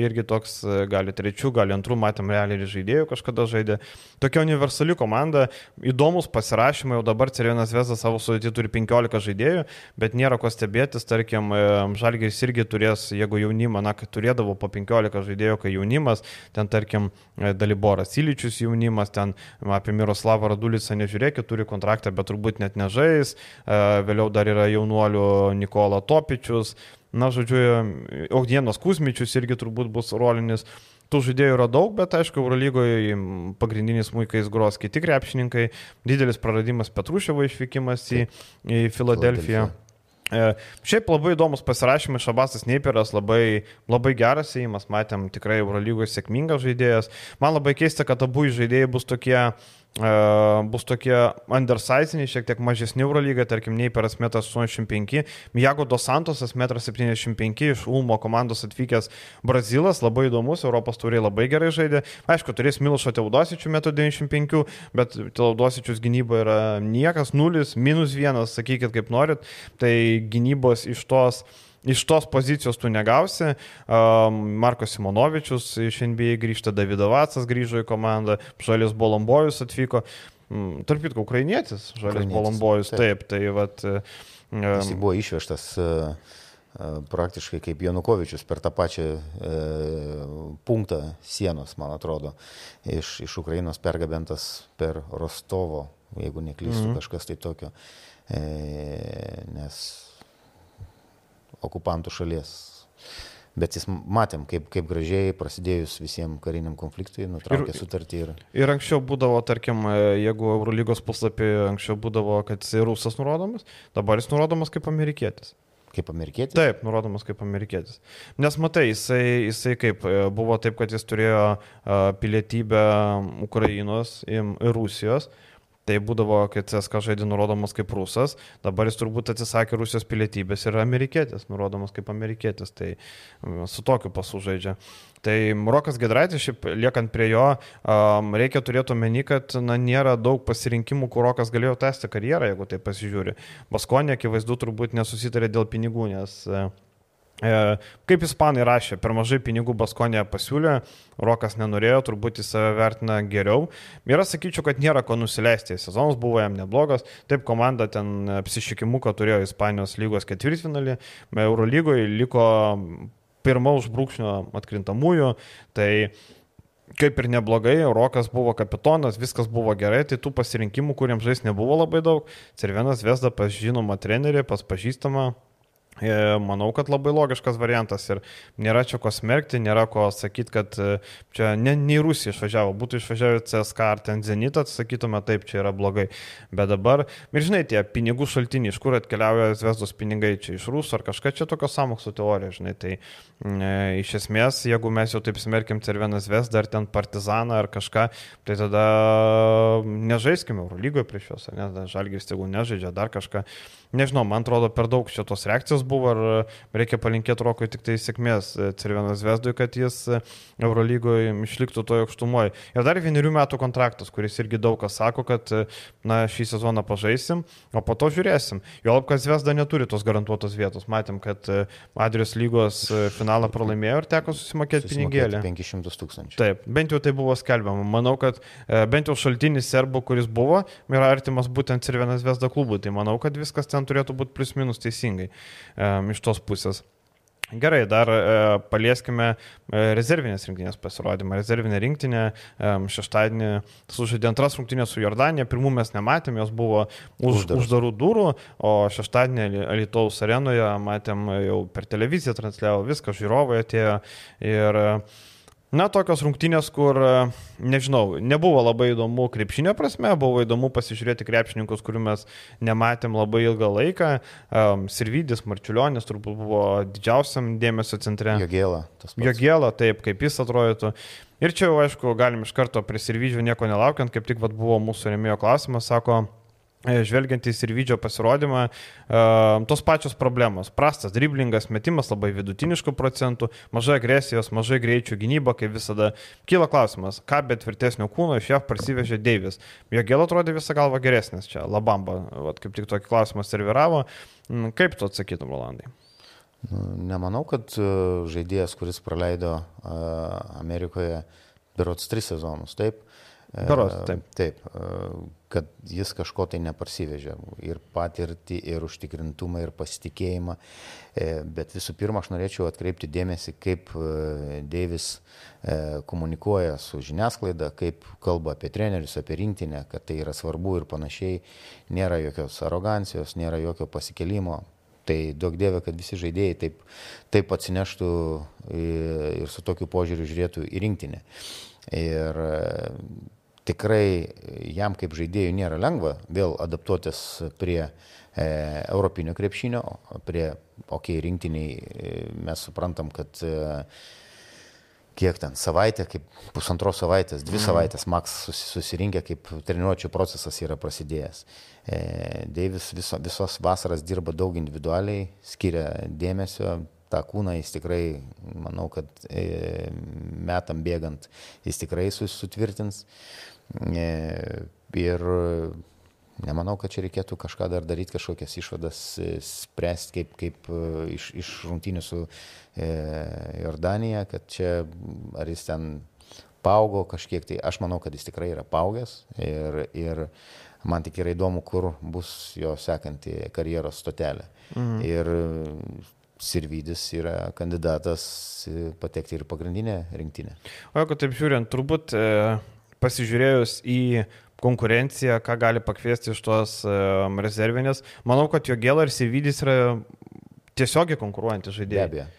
Speaker 1: irgi toks, gali trečių, gali antrų, matėm realiai ir žaidėjų kažkada žaidė. Tokia universali komanda, įdomus pasirašymai, jau dabar Cervienas Vesas savo sudėtį turi 15 žaidėjų, bet nėra ko stebėtis, tarkim, Žalgeris irgi turės, jeigu jaunimą, na, kad turėdavo po 15 žaidėjų, kai jaunimas, ten tarkim, Daliboras Iličius jaunimas, ten apie Miroslavą Radulicą nežiūrėkit, turi kontraktą, bet turbūt net nežais. E, vėliau dar yra jaunuolių Nikola Topičius. Na, žodžiu, Ogdienos Kusmičius irgi turbūt bus rolinis. Tų žaidėjų yra daug, bet aišku, Eurolygoje pagrindinis muikais gros kiti krepšininkai. Didelis praradimas Petruševo išvykimas į, į Filadelfiją. E, šiaip labai įdomus pasirašymas, Šabasas Neiperas labai, labai geras įimas, matėm tikrai Eurolygoje sėkmingas žaidėjas. Man labai keista, kad abu žaidėjai bus tokie uh, bus tokie undersiziniai, šiek tiek mažesni Eurolyga, tarkim, Neiperas 1,85 m, Mijago Dos Santosas 1,75 m, iš Ulmo komandos atvykęs Brazilas, labai įdomus, Europos turiai labai gerai žaidė. Aišku, turės Milošo Teudosičių 1,95 m, bet Teudosičius gynyba yra niekas, nulis, minus vienas, sakykit kaip norit, tai gynybos iš tos Iš tos pozicijos tu negausi. Marko Simonovičius iš NBA grįžta, Davido Vatsas grįžo į komandą, Žalis Bolombojus atvyko. Mm, tarp kitko, ukrainietis, Žalis Bolombojus, taip, taip tai vat.
Speaker 2: Jis buvo išvežtas praktiškai kaip Janukovičius per tą pačią e, punktą sienos, man atrodo, iš, iš Ukrainos pergabentas per Rostovo, jeigu neklystu, mm -hmm. kažkas tai tokio. E, nes okupantų šalies Bet jis matėm, kaip, kaip gražiai prasidėjus visiems kariniam konfliktui, nutraukė ir, sutartį. Ir...
Speaker 1: ir anksčiau būdavo, tarkim, jeigu Eurolygos puslapį anksčiau būdavo, kad jis rusas nurodomas, dabar jis nurodomas kaip amerikietis.
Speaker 2: Kaip amerikietis?
Speaker 1: Taip, nurodomas kaip amerikietis. Nes matai, jisai, jisai kaip e, buvo taip, kad jis turėjo pilietybę Ukrainos ir Rusijos. Tai būdavo, kai CSK žaidė nurodomas kaip rusas, dabar jis turbūt atsisakė Rusijos pilietybės ir amerikietis, nurodomas kaip amerikietis, tai su tokiu pasu žaidžia. Tai Rokas Gedraitis, šiaip liekant prie jo, um, reikia turėti omeny, kad na, nėra daug pasirinkimų, kur Rokas galėjo tęsti karjerą, jeigu tai pasižiūri. Baskonė, akivaizdu, turbūt nesusitarė dėl pinigų, nes uh, kaip ispanai rašė, per mažai pinigų Baskonė pasiūlė, Rokas nenorėjo, turbūt jis save vertina geriau. Ir aš sakyčiau, kad nėra ko nusileisti. Sezonas buvo jam neblogas. Taip, komanda ten apsišykimuką turėjo Ispanijos lygos ketvirtfinalį, Eurolygoje liko pirmą užbrūkšnio atkrintamųjų. Tai kaip ir neblogai, Rokas buvo kapitonas, viskas buvo gerai, tai tų pasirinkimų, kuriems žais nebuvo labai daug. Cervenas Vesda pas žinomą trenerį, pas pažįstamą E, manau, kad labai logiškas variantas ir nėra čia ko smerkti, nėra ko sakyti, kad e, čia ne, ne į Rusiją išvažiavo, būtų išvažiavę CSK ar ten Zenitas, sakytume taip, čia yra blogai. Bet dabar, ir žinai, tie pinigų šaltiniai, iš kur atkeliauja Zvezdos pinigai, čia iš Rusų ar kažkas, čia tokios samokslo teorija, žinai. Tai e, iš esmės, jeigu mes jau taip smerkiam Cerveną Zvezdą ar ten Partizaną ar kažką, tai tada nežaiskime Eurolygoje prieš juos, ne, Žalgiris tegul nežaidžia dar kažką. Nežinau, man atrodo, per daug šitos reakcijos buvo, ar reikia palinkėti Rokui tik tai sėkmės e, Cervienas Vesdui, kad jis e, Eurolygoje išliktų toje aukštumoje. Ir dar vienerių metų kontraktas, kuris irgi daug kas sako, kad e, na, šį sezoną pažaisim, o po to žiūrėsim. Jo lab, kad Vesda neturi tos garantuotos vietos. Matėm, kad Adrijos lygos finalą pralaimėjo ir teko susimokėti pinigėlį.
Speaker 2: 500 tūkstančių.
Speaker 1: Taip, bent jau tai buvo skelbiama. Manau, kad bent jau šaltinis serbų, kuris buvo, yra artimas būtent Cervienas Vesda klubui. Tai manau, kad viskas ten turėtų būti plius minus teisingai iš tos pusės. Gerai, dar e, palieskime e, rezervinės rinktinės pasirodymą. Rezervinė rinktinė e, šeštadienį sužaidė antras rungtynės su Jordanija. Pirmų mes nematėm, jos buvo už Uždaras. uždarų durų, o šeštadienį Alitaus arenoje matėm jau per televiziją transliavo viską, žiūrovai atėjo ir e, Na, tokios rungtynės, kur, e, nežinau, nebuvo labai įdomu krepšinio prasme, buvo įdomu pasižiūrėti krepšininkus, kurių mes nematėm labai ilgą laiką. Um, Sirvidis, Marčiulionis turbūt buvo didžiausiam dėmesio centre.
Speaker 2: Jogėla.
Speaker 1: Jogėla, taip, kaip jis atrodytų. Ir čia jau, aišku, galim iš karto prie Sirvidžio nieko nelaukiant, kaip tik vat, buvo mūsų remėjo klausimas, sako, E, žvelgiant į Sirvidžio pasirodymą, uh, tos pačios problemos. Prastas driblingas, metimas labai vidutiniškų procentų, mažai agresijos, mažai greičių gynyba, kaip visada. Kyla klausimas, ką be tvirtesnio kūno iš JAV parsivežė Deivis. Jo gėlo atrodė visą galvą geresnis čia, Labamba, Vat, kaip tik tokį klausimą serviravo. Mm, kaip tu atsakytum, Rolandai?
Speaker 2: Nu, nemanau, kad e, žaidėjas, kuris praleido Amerikoje berots tris sezonus, taip,
Speaker 1: Beros, taip.
Speaker 2: Taip, kad jis kažko tai neparsivežė. Ir patirtį, ir užtikrintumą, ir pasitikėjimą. E, bet visų pirma, aš norėčiau atkreipti dėmesį, kaip e, Deivis e, komunikuoja su žiniasklaida, kaip kalba apie trenerius, apie rinktinę, kad tai yra svarbu ir panašiai. Nėra jokios arogancijos, nėra jokio pasikelimo. Tai daug dievė, kad visi žaidėjai taip, taip atsineštų ir su tokiu požiūriu žiūrėtų į rinktinę. Ir tikrai jam kaip žaidėjui nėra lengva vėl adaptuotis prie e, europinio krepšinio, prie, okei, okay, rinktiniai e, mes suprantam, kad e, kiek ten savaitę, kaip pusantros savaitės, dvi mm. savaitės maks susirinkę, kaip treniruočio procesas yra prasidėjęs. E, Deivis viso, visos vasaras dirba daug individualiai, skiria dėmesio, tą kūną jis tikrai, manau, kad e, metam bėgant jis tikrai sutvirtins. E, ir nemanau, kad čia reikėtų kažką dar daryti, kažkokias išvadas e, spręsti, kaip, kaip iš, iš rungtynių su Jordanija, kad čia ar jis ten paaugo kažkiek, tai aš manau, kad jis tikrai yra paaugęs ir, ir man tik yra įdomu, kur bus jo sekanti karjeros stotelė. Mhm. Ir Sirvidis yra kandidatas patekti ir pagrindinę rinktinę.
Speaker 1: O jeigu taip žiūrint, turbūt e, pasižiūrėjus į konkurenciją, ką gali pakviesti iš tos um, rezervinės, manau, kad jo gėla ir Sirvidis yra tiesiogiai konkuruojantys žaidėjai.
Speaker 2: Be abejo.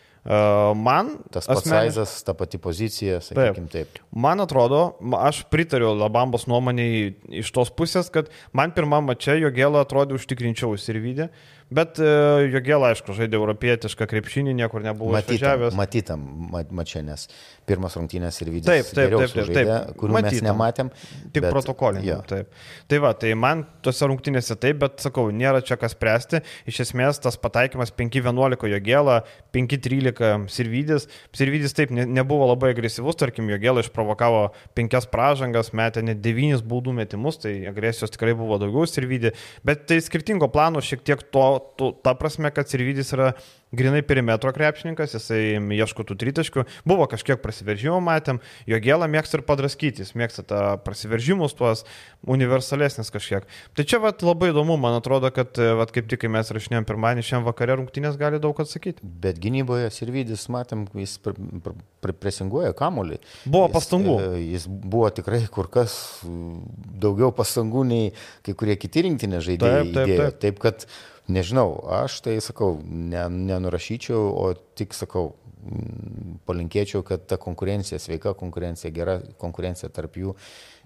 Speaker 1: Man
Speaker 2: tas pats
Speaker 1: asmeniš-
Speaker 2: Aizas, ta pati pozicija, sakykime taip.
Speaker 1: Man atrodo, aš pritariu Labambos nuomonėj iš tos pusės, kad man pirmam mače Jogėlą atrodė užtikrinčiau Sirvidė, bet e, Jogėlą, aišku, žaidė europietišką krepšinį, niekur nebuvo išvažiavęs.
Speaker 2: matytam ma- mače, nes pirmas rungtynės ir vidus
Speaker 1: Taip, taip, taip, taip, taip.
Speaker 2: kurių mes
Speaker 1: Matytam.
Speaker 2: nematėm.
Speaker 1: Tik
Speaker 2: bet-
Speaker 1: protokolinį.
Speaker 2: jo.
Speaker 1: Taip. Tai va, tai man tose rungtynėse taip, bet sakau, nėra čia kas spręsti. Iš esmės tas pataikymas 5-11 Jogėlą, 5-13 Sirvidis. Sirvidis taip ne, nebuvo labai agresyvus, tarkim, Jogėlą išprovokavo 5 pražangas, metė net 9 baudų metimus, tai agresijos tikrai buvo daugiau Sirvidį. Bet tai skirtingo plano šiek tiek to, to ta prasme, kad Sirvidis yra grinai perimetro krepšininkas, jisai ieško tų tritaškių. Buvo kažkiek prasiveržimų, matėm, jo gėlą mėgsta ir padraskytis, mėgsta tą prasiveržimus, tuos universalesnis kažkiek. Tai čia vat, labai įdomu, man atrodo, kad vat, kaip tik, mes rašinėjom pirmadienį, šiandien vakare rungtynės gali daug atsakyti.
Speaker 2: Bet gynyboje Sirvidis, matėm, jis pr pr pr presinguoja kamolį.
Speaker 1: Buvo
Speaker 2: Jis,
Speaker 1: pastangų.
Speaker 2: e, Jis buvo tikrai kur kas daugiau pastangų nei kai kurie kiti rinktinė žaidėjai.
Speaker 1: Taip, taip, taip.
Speaker 2: taip kad, nežinau, aš tai sakau, ne, nenurašyčiau, o tik sakau, mm, palinkėčiau, kad ta konkurencija, sveika konkurencija, gera konkurencija tarp jų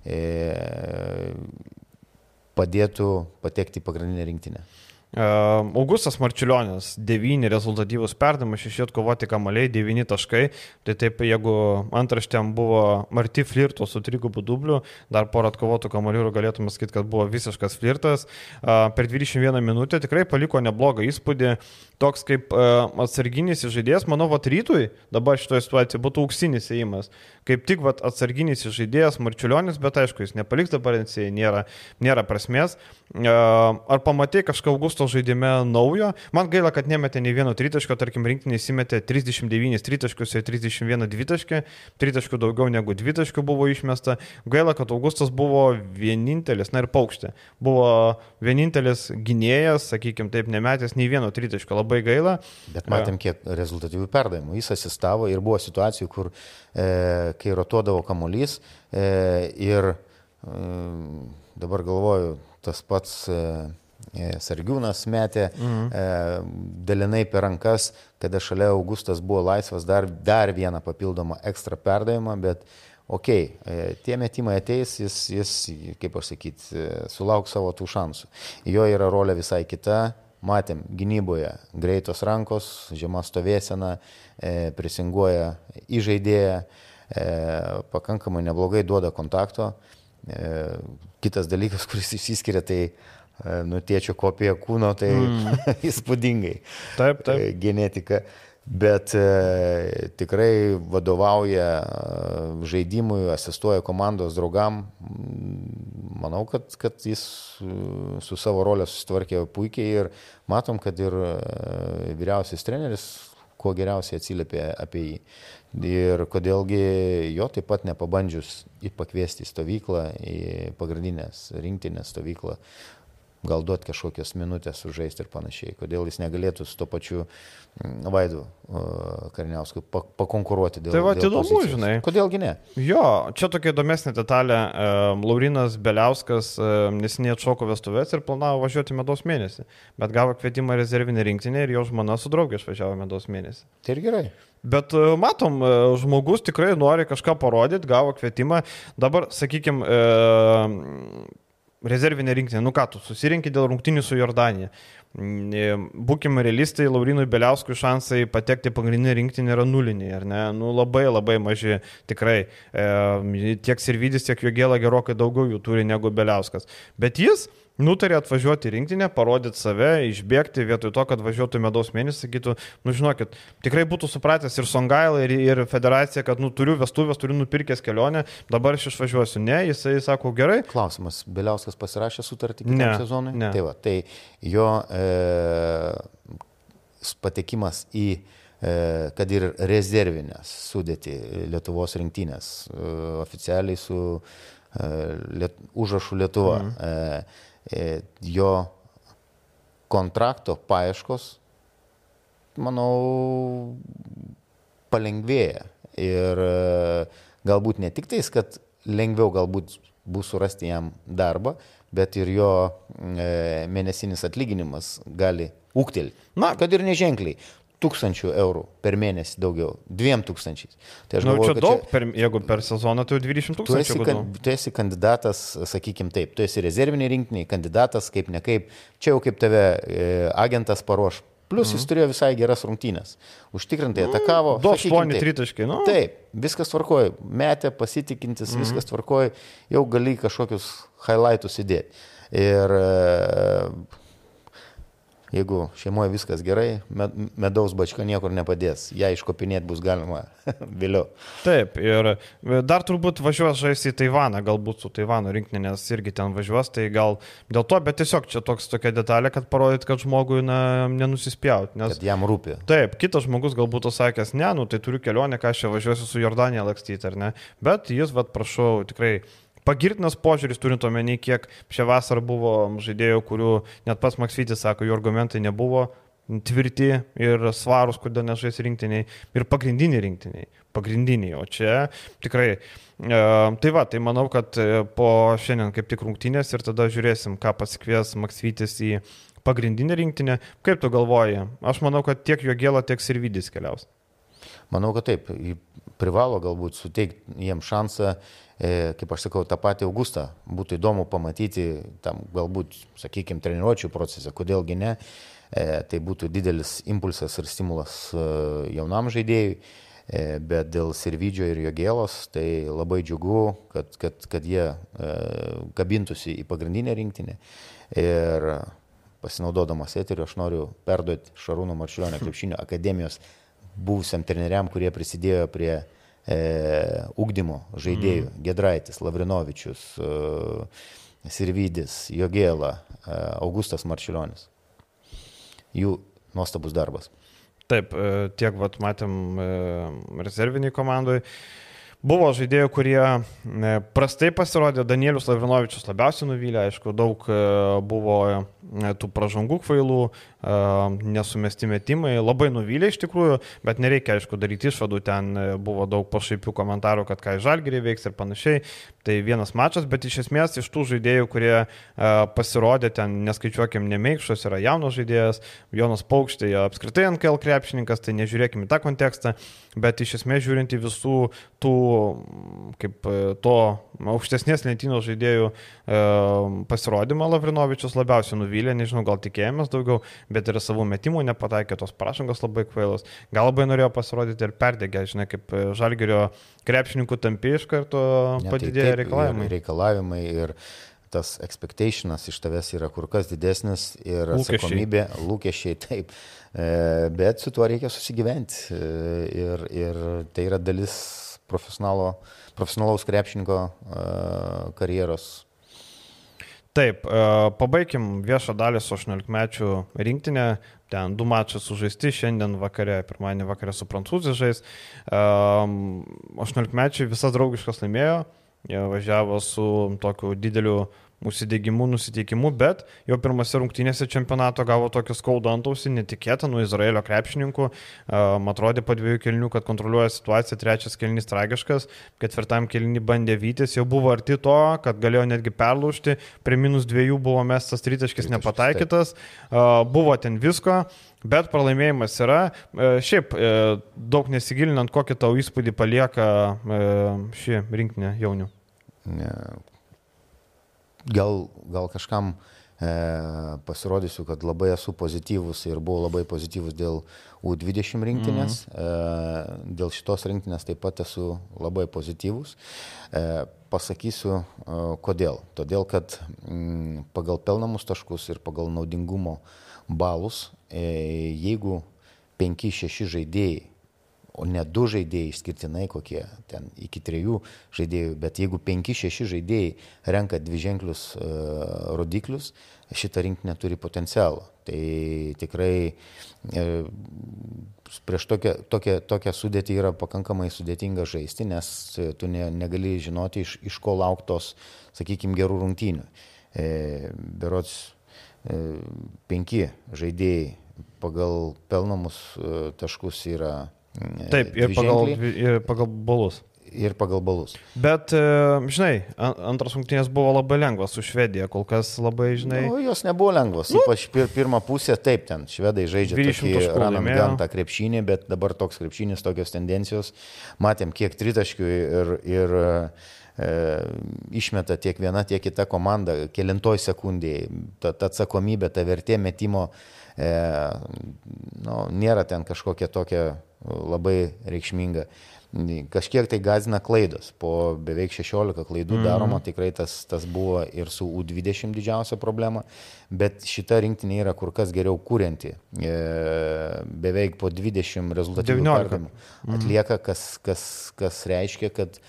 Speaker 2: e, padėtų patekti į pagrindinę rinktinę.
Speaker 1: Augustas Marčiulionis, 9 rezultatyvus perdavimas, 6 atkovoti kamaliai, 9 taškai. Tai taip, jeigu antraštėm buvo Marti flirto su trigubu dubliu, dar porą atkovotų kamalių ir galėtume sakyti, kad buvo visiškas flirtas. Per 21 minutę tikrai paliko neblogą įspūdį. Toks kaip atsarginis žaidėjas, manau, vat rytui dabar šitoje situacijoje būtų auksinis įėjimas. Kaip tik vat, atsarginis žaidėjas Marčiulionis, bet aišku, jis nepaliks dabar NCA, nėra, nėra prasmės. Ar pamatai kažką Augusto žaidime naujo? Man gaila, kad nemetė nei vieno tritaško, tarkim, rinktinė įsimetė 39 tritaškius ir 31 dvitaškį, tritaškių daugiau negu dvitaškių buvo išmesta. Gaila, kad Augustas buvo vienintelis, na ir paukštė, buvo vienintelis gynėjas, sakykime taip, nemetęs nei vieno tritaško, labai gaila.
Speaker 2: Bet matėm, kiek rezultatyvių perdavimų. Jis asistavo ir buvo situacijų, kur e, kai rotuodavo kamuolys e, ir e, dabar galvoju, tas pats e, e, Sargiūnas metė mhm. e, dalinai per rankas, kada šalia Augustas buvo laisvas dar, dar vieną papildomą ekstra perdavimą, bet ok, e, tie metimai ateis, jis, jis kaip pasakyti, sulauks savo tų šansų. Jo yra rolė visai kita. Matėm gynyboje greitos rankos, žema stovėsena, e, prisinguoja įžaidėją, e, pakankamai neblogai duoda kontakto. E, kitas dalykas, kuris išsiskiria, tai e, nutiečio kopija kūno, tai mm. įspūdingai.
Speaker 1: Taip, taip.
Speaker 2: E, Genetika. Bet e, tikrai vadovauja e, žaidimui, asistuoja komandos draugam. Manau, kad, kad jis su savo rolė susitvarkė puikiai ir matom, kad ir vyriausias treneris kuo geriausiai atsiliepė apie jį. Ir kodėlgi jo taip pat nepabandžius į pakviesti stovyklą, į pagrindinės rinktinės stovyklą, gal duoti kažkokias minutės sužaisti ir panašiai. Kodėl jis negalėtų su to pačiu mm, Vaidu uh, Karniausku pa- pakonkuruoti dėl
Speaker 1: Tai va, įdomu,
Speaker 2: pozicijos?
Speaker 1: žinai.
Speaker 2: Kodėlgi ne?
Speaker 1: Jo, čia tokia įdomesnė detalė. E, Laurinas Beliauskas e, nesiniai atšoko vestuvės ir planavo važiuoti medaus mėnesį, bet gavo kvietimą į rezervinę rinktinę ir jo žmona su draugė išvažiavo medaus mėnesį.
Speaker 2: Tai ir gerai.
Speaker 1: Bet e, matom, e, žmogus tikrai nori kažką parodyti, gavo kvietimą. Dabar, sakykime, rezervinė rinktinė, nu ką tu, susirinkti dėl rungtinių su Jordanija. Būkime realistai, Laurinui Beliauskui šansai patekti pagrindinį rinktinį yra nuliniai, ar ne? Nu, labai labai maži, tikrai. E, tiek Sirvidis, tiek Jogėla gerokai daugiau jų turi negu Beliauskas. Bet jis nutarė atvažiuoti į rinktinę, parodyti save, išbėgti vietoj to, kad važiuotų medaus mėnesį, sakytų, nu žinokit, tikrai būtų supratęs ir Songaila, ir, ir federacija, kad nu, turiu vestuvės, turiu nupirkęs kelionę, dabar aš išvažiuosiu. Ne, jisai sako gerai.
Speaker 2: Klausimas, Beliauskas pasirašė sutartį kitam
Speaker 1: Ne,
Speaker 2: sezonui?
Speaker 1: ne.
Speaker 2: Tai, va, tai jo e, patekimas į e, kad ir rezervinės sudėti Lietuvos rinktinės e, oficialiai su e, liet, užrašu Lietuva.
Speaker 1: Mhm.
Speaker 2: E, jo kontrakto paieškos, manau, palengvėja. Ir e, galbūt ne tik tais, kad lengviau galbūt bus surasti jam darbą, bet ir jo e, mėnesinis atlyginimas gali ūktelti.
Speaker 1: Na.
Speaker 2: kad ir neženkliai. Tūkstančių eurų per mėnesį daugiau, dviem tūkstančiais.
Speaker 1: Tai aš Na, galvoju, čia daug, čia, per, jeigu per sezoną tai 20 tūkstančių. Tu esi,
Speaker 2: kan, tu esi kandidatas, sakykim taip, tu esi rezerviniai rinkiniai, kandidatas kaip ne kaip, čia jau kaip tave e, agentas paruoš. Plus jis mhm. turėjo visai geras rungtynės. Užtikrintai atakavo.
Speaker 1: Du aštuoni tritaškai, nu.
Speaker 2: Taip, viskas tvarkoja. Metė, pasitikintis, mm. viskas tvarkoja. Jau gali kažkokius highlightus įdėti. Ir e, Jeigu šeimoje viskas gerai, medaus bačka niekur nepadės. Ja iškopinėti bus galima vėliau.
Speaker 1: Taip, ir dar turbūt važiuos žaisti į Taivaną, galbūt su Taivano rinktinė, nes irgi ten važiuos, tai gal dėl to, bet tiesiog čia toks tokia detalė, kad parodyt, kad žmogui na, nenusispjaut. Nes,
Speaker 2: kad jam rūpi.
Speaker 1: Taip, kitas žmogus galbūt sakęs, ne, nu tai turiu kelionę, ką aš čia važiuosiu su Jordanija lakstyti, ar ne. Bet jis, vad, prašau, tikrai pagirtinas požiūris, turint omeny, kiek šią vasarą buvo žaidėjų, kurių net pats Maksytis sako, jų argumentai nebuvo tvirti ir svarus, kodėl nežais rinktiniai ir pagrindiniai rinktiniai. Pagrindiniai, o čia tikrai. E, tai va, tai manau, kad e, po šiandien kaip tik rungtynės ir tada žiūrėsim, ką pasikvies Maksytis į pagrindinę rinktinę. Kaip tu galvoji? Aš manau, kad tiek jo gėla, tiek ir vidys keliaus.
Speaker 2: Manau, kad taip. Privalo galbūt suteikti jiems šansą kaip aš sakau, tą patį Augustą būtų įdomu pamatyti, tam galbūt, sakykime, treniruočio procese, kodėlgi ne, e, tai būtų didelis impulsas ir stimulas e, jaunam žaidėjui, bet dėl Sirvidžio ir jo gėlos, tai labai džiugu, kad, kad, kad jie kabintųsi į pagrindinę rinktinę. Ir pasinaudodamas eteriu, aš noriu perduoti Šarūno Marčiulionio krepšinio akademijos buvusiam treneriam, kurie prisidėjo prie e, ugdymo žaidėjų mm. - Gedraitis, Lavrinovičius, e, Sirvidis, Jogėla, e, Augustas Marčiulionis. Jų nuostabus darbas.
Speaker 1: Taip, e, tiek vat, matėm e, rezerviniai komandai. Buvo žaidėjų, kurie e, prastai pasirodė, Danielius Lavrinovičius labiausiai nuvylė, aišku, daug buvo tų pražangų kvailų, nesumesti metimai, labai nuvylė iš tikrųjų, bet nereikia, aišku, daryti išvadų, ten e, buvo daug pašaipių komentarų, kad ką žalgeriai veiks ir panašiai. Tai vienas mačas, bet iš esmės iš tų žaidėjų, kurie pasirodė ten, neskaičiuokim, nemeikščios, yra jaunas žaidėjas, Jonas Paukštė, apskritai NKL krepšininkas, tai nežiūrėkime tą kontekstą, bet iš esmės žiūrint į visų tų, kaip e, to aukštesnės lentynos žaidėjų pasirodymą, Lavrinovičius labiausiai nuvylė, nežinau, gal tikėjomės daugiau, bet ir savų metimų nepataikė, tos prašangos labai kvailos. Gal labai norėjo pasirodyti ir perdegę, žinai, kaip e, žalgerio krepšininkų tampi iš karto padidėjo tai reikalavimai.
Speaker 2: Ir reikalavimai ir tas expectationas iš tavęs yra kur kas didesnis ir atsakomybė, lūkesčiai, lūkesčiai taip. E, bet su tuo reikia susigyventi e, ir, ir tai yra dalis profesionalaus krepšininko karjeros
Speaker 1: Taip, e, pabaigim viešą dalį su 18 mečių rinktinė. Ten du mačai sužaisti šiandien vakare, pirmadienį vakare su prancūzais žais. 18 e, visas draugiškas laimėjo, jie važiavo su tokiu dideliu užsidegimu, nusiteikimu, bet jau pirmose rungtynėse čempionato gavo tokį skaudų antausį, netikėtą nuo Izraelio krepšininkų. Man atrodė po dviejų kelnių, kad kontroliuoja situaciją, trečias kelnys tragiškas, ketvirtam kelnį bandė vytis, jau buvo arti to, kad galėjo netgi perlaužti, prie minus dviejų buvo mestas tritaškis nepataikytas, buvo ten visko. Bet pralaimėjimas yra. Šiaip, daug nesigilinant, kokį tau įspūdį palieka ši rinkinė jaunių.
Speaker 2: Ne, gal, gal kažkam e, pasirodysiu, kad labai esu pozityvus ir buvau labai pozityvus dėl U20 rinktinės. Mm. E, dėl šitos rinktinės taip pat esu labai pozityvus. E, pasakysiu, e, kodėl. Todėl, kad m, mm, pagal pelnamus taškus ir pagal naudingumo balus, e, jeigu 5-6 žaidėjai o ne du žaidėjai išskirtinai kokie, ten iki trijų žaidėjų, bet jeigu penki, šeši žaidėjai renka dviženklius uh, rodiklius, šita rinkinė turi potencialą. Tai tikrai e, prieš tokią, tokią, tokią sudėtį yra pakankamai sudėtinga žaisti, nes tu ne, negali žinoti, iš, iš ko lauktos, sakykime, gerų rungtynių. E, berots penki žaidėjai pagal pelnamus taškus yra
Speaker 1: Taip, ir pagal, ir pagal balus.
Speaker 2: ir pagal balus.
Speaker 1: Bet, e, žinai, antras rungtynės buvo labai lengvas su Švedija, kol kas labai, žinai.
Speaker 2: Nu, jos nebuvo lengvos, nu, ypač pir, pirmą pusę, taip, ten švedai žaidžia tokį ranam gantą krepšinį, bet dabar toks krepšinis, tokios tendencijos. Matėm, kiek tritaškių ir, ir e, išmeta tiek viena, tiek kita komanda, kilintoj sekundėje. Ta, ta atsakomybė, ta vertė metimo e, nu, nėra ten kažkokia tokia labai reikšminga. Kažkiek tai gazina klaidos. Po beveik 16 klaidų mm. daroma tikrai tas, tas buvo ir su U20 didžiausia problema, bet šita rinktinė yra kur kas geriau kūrenti. E, beveik po 20 rezultatyvių perdavimų mhm. atlieka, kas, kas, kas reiškia, kad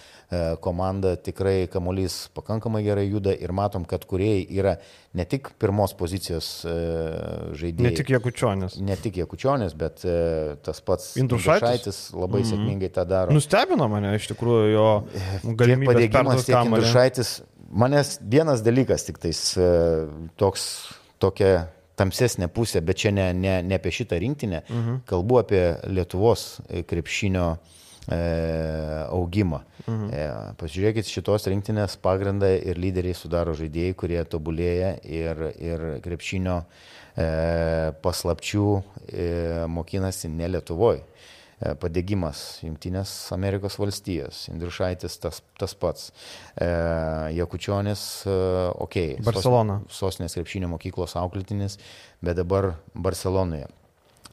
Speaker 2: komanda tikrai kamuolys pakankamai gerai juda ir matom, kad kuriejai yra ne tik pirmos pozicijos e, žaidėjai.
Speaker 1: Ne tik Jekučionis.
Speaker 2: Ne tik Jekučionis, bet e, tas pats Indrušaitis labai mm -hmm. sėkmingai tą daro.
Speaker 1: Nustebino mane iš tikrųjų jo galimybė
Speaker 2: padėgymas tiek Indrušaitis. Manęs vienas dalykas tik tais e, toks, tokia tamsesnė pusė, bet čia ne, ne, ne apie šitą rinktinę, mhm. kalbu apie Lietuvos krepšinio uh, E, augimą. Mhm. E, pasižiūrėkit, šitos rinktinės pagrindą ir lyderiai sudaro žaidėjai, kurie tobulėja ir, ir krepšinio e, paslapčių mokinasi ne Lietuvoje padėgymas Junktinės Amerikos valstijos, Indrušaitis tas, tas pats, e, Jakučionis, ok,
Speaker 1: Barcelona.
Speaker 2: Sos, sostinės krepšinio mokyklos auklėtinis, bet dabar Barcelonoje.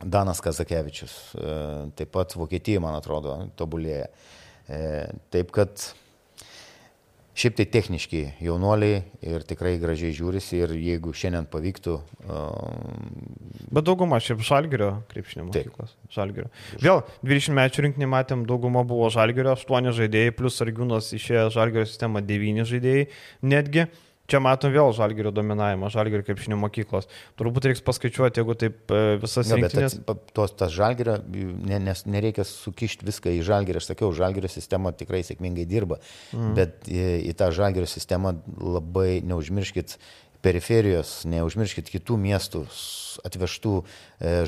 Speaker 2: Danas Kazakevičius, e, taip pat Vokietija, man atrodo, tobulėja. E, taip kad šiaip tai techniški jaunuoliai ir tikrai gražiai žiūrisi ir jeigu šiandien pavyktų.
Speaker 1: Uh... Bet dauguma šiaip žalgerio krepšinio mokyklos. Žalgerio. Vėl 20 mečių rinkinį matėm, dauguma buvo žalgerio, 8 žaidėjai, plus Argiūnas išėjo žalgerio sistemą 9 žaidėjai netgi. Čia matom vėl žalgerio dominavimą, žalgerio krepšinio mokyklos. Turbūt reiks paskaičiuoti, jeigu taip e, visas jo, rinktinės.
Speaker 2: Bet tos, tas žalgerio, ne, nes nereikia sukišti viską į žalgerį. Aš sakiau, žalgerio sistema tikrai sėkmingai dirba, mm. bet į, į tą žalgerio sistemą labai neužmirškit periferijos, neužmirškit kitų miestų atvežtų e,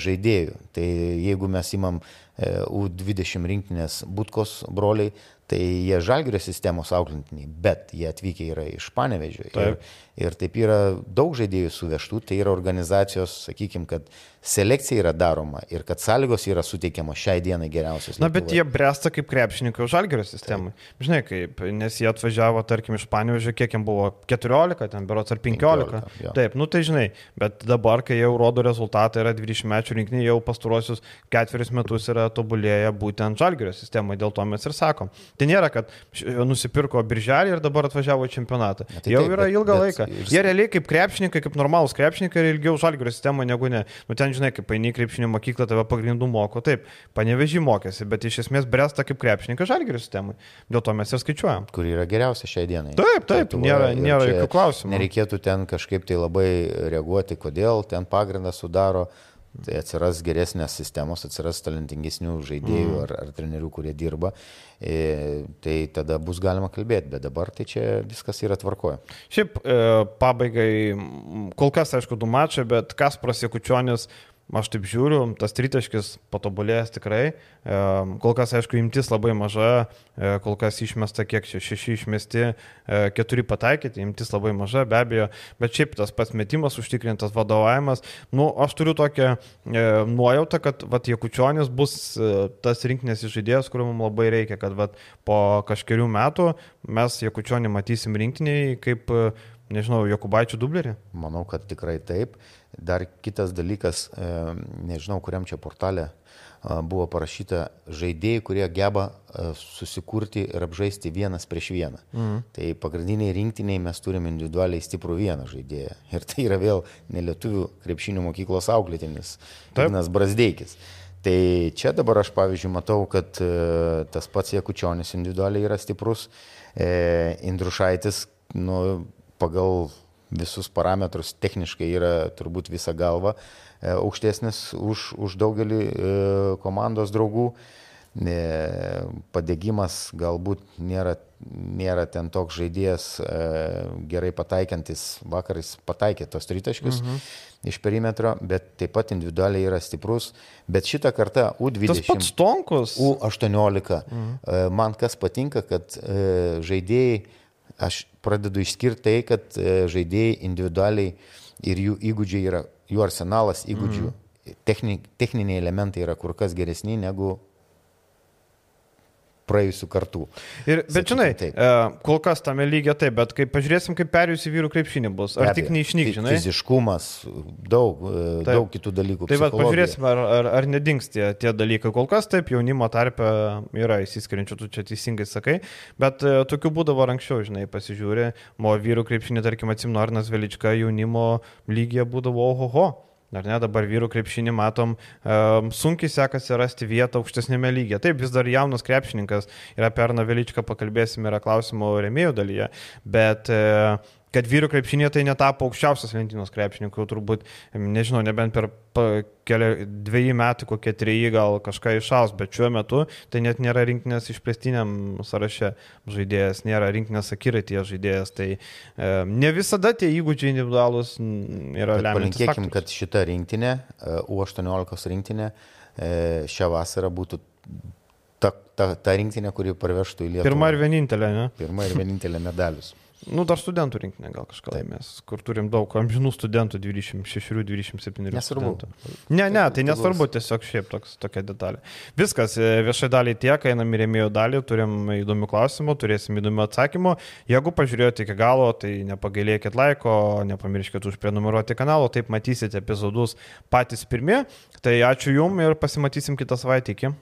Speaker 2: žaidėjų. Tai jeigu mes imam e, U20 rinktinės būtkos broliai, tai jie žalgerio sistemos auklintiniai, bet jie atvykę yra iš Panevežio. Ir, ir taip yra daug žaidėjų suvežtų, tai yra organizacijos, sakykime, kad selekcija yra daroma ir kad sąlygos yra suteikiamos šiai dienai geriausios.
Speaker 1: Na, bet jie bręsta kaip krepšininkai žalgerio sistemai. Taip. Žinai, kaip, nes jie atvažiavo, tarkim, iš Panevežio, kiek jiems buvo 14, ten berots ar 15. 15 jo. Taip, nu tai žinai, bet dabar, kai jau rodo rezultatą, yra 20 mečių rinkinį, jau pastaruosius ketverius metus yra tobulėję būtent žalgerio sistemai, dėl to mes ir sakom. Tai nėra, kad nusipirko birželį ir dabar atvažiavo į čempionatą. Ja, tai jau taip, yra bet, ilgą bet, laiką. Ir... Jie realiai kaip krepšininkai, kaip normalūs krepšininkai ir ilgiau žalgerio sistemą negu ne. Nu, ten, žinai, kaip paini krepšinio mokyklą, tave pagrindų moko, taip, panevežį mokėsi, bet iš esmės bresta kaip krepšininkas žalgerio sistemai. Dėl to mes ir skaičiuojam.
Speaker 2: Kur yra geriausia šiai dienai.
Speaker 1: Taip, taip, taip nėra, nėra jokių klausimų.
Speaker 2: Nereikėtų ten kažkaip tai labai reaguoti, kodėl ten pagrindą sudaro Tai atsiras geresnės sistemos, atsiras talentingesnių žaidėjų mm. ar, ar trenerių, kurie dirba. E, tai tada bus galima kalbėti, bet dabar tai čia viskas yra tvarkoje.
Speaker 1: Šiaip e, pabaigai, kol kas aišku du mačiai, bet kas prasikučionis Aš taip žiūriu, tas tritaškis patobulėjęs tikrai. E, kol kas, aišku, imtis labai maža, e, kol kas išmesta kiek šeši išmesti, e, keturi pataikyti, imtis labai maža, be abejo, bet šiaip tas pats metimas, užtikrintas vadovavimas. Nu, aš turiu tokią nuojautą, kad vat, Jekučionis bus tas rinkinės žaidėjas, kuriuo mums labai reikia, kad vat, po kažkelių metų mes Jekučionį matysim rinkiniai kaip nežinau, Jokubaičių dublerį?
Speaker 2: Manau, kad tikrai taip. Dar kitas dalykas, e, nežinau, kuriam čia portalė buvo parašyta žaidėjai, kurie geba e, susikurti ir apžaisti vienas prieš vieną. Mhm. Tai pagrindiniai rinktiniai mes turime individualiai stiprų vieną žaidėją. Ir tai yra vėl nelietuvių krepšinio mokyklos auklėtinis, Ignas Brasdeikis. Tai čia dabar aš pavyzdžiui matau, kad e, tas pats Jekučionis individualiai yra stiprus, e, Indrušaitis, nu, pagal visus parametrus techniškai yra turbūt visa galva e, aukštesnis už, už daugelį e, komandos draugų. padėgymas galbūt nėra, nėra ten toks žaidėjas gerai pataikiantis, vakarais pataikė tos tritaškius. Mhm iš perimetro, bet taip pat individualiai yra stiprus. Bet šitą kartą U20.
Speaker 1: Tas pats Tonkus.
Speaker 2: U18. Mhm. Man kas patinka, kad žaidėjai, aš pradedu išskirti tai, kad žaidėjai individualiai ir jų įgūdžiai yra, jų arsenalas įgūdžių, mm. techni, techniniai elementai yra kur kas geresni negu praėjusių kartų.
Speaker 1: Ir, bet Sakykim, žinai, taip. E, kol kas tame lygia taip, bet kai pažiūrėsim, kaip perėjusi vyrų krepšinį bus, ar tik neišnyk, žinai?
Speaker 2: Fiziškumas, daug, e, taip. daug kitų dalykų.
Speaker 1: Taip, bet pažiūrėsim, ar, ar, ar nedings tie, tie dalykai. Kol kas taip, jaunimo tarpe yra įsiskiriančių, tu čia teisingai sakai, bet e, tokių būdavo anksčiau, žinai, pasižiūrė, mo vyrų krepšinį, tarkim, atsimnu Arnas Velička, jaunimo lygiai būdavo ohoho. Ar ne, dabar vyrų krepšinį matom, um, sunkiai sekasi rasti vietą aukštesnėme lygyje. Taip, vis dar jaunas krepšininkas ir apie Arną Veličką pakalbėsime, yra klausimo remėjų dalyje, bet uh, kad vyrų krepšinė tai netapo aukščiausias lentynos krepšininkų, turbūt, nežinau, nebent per keli, dviejį metų, kokie treji gal kažką išaus, bet šiuo metu tai net nėra rinkinės išplėstiniam sąraše žaidėjas, nėra rinkinės akiratyje žaidėjas, tai e, ne visada tie įgūdžiai individualūs yra lemiamas.
Speaker 2: Palinkėkim, kad šita rinktinė, e, U18 rinktinė, e, šią vasarą būtų ta, ta, ta rinktinė, kuri parvežtų į Lietuvą.
Speaker 1: Pirma ir vienintelė, ne?
Speaker 2: Pirma ir vienintelė medalius.
Speaker 1: Nu, dar studentų rinkinė gal kažką laimės, kur turim daug amžinų studentų, 26-27
Speaker 2: nesvarbu.
Speaker 1: Studentų. Ne, ne, tai nesvarbu, tiesiog šiaip toks, tokia detalė. Viskas, e, viešai daliai tiek, einam į rėmėjų dalį, turim įdomių klausimų, turėsim įdomių atsakymų. Jeigu pažiūrėjote iki galo, tai nepagailėkit laiko, nepamirškit užprenumeruoti kanalo, taip matysite epizodus patys pirmie. Tai ačiū Jums ir pasimatysim kitą savaitę iki.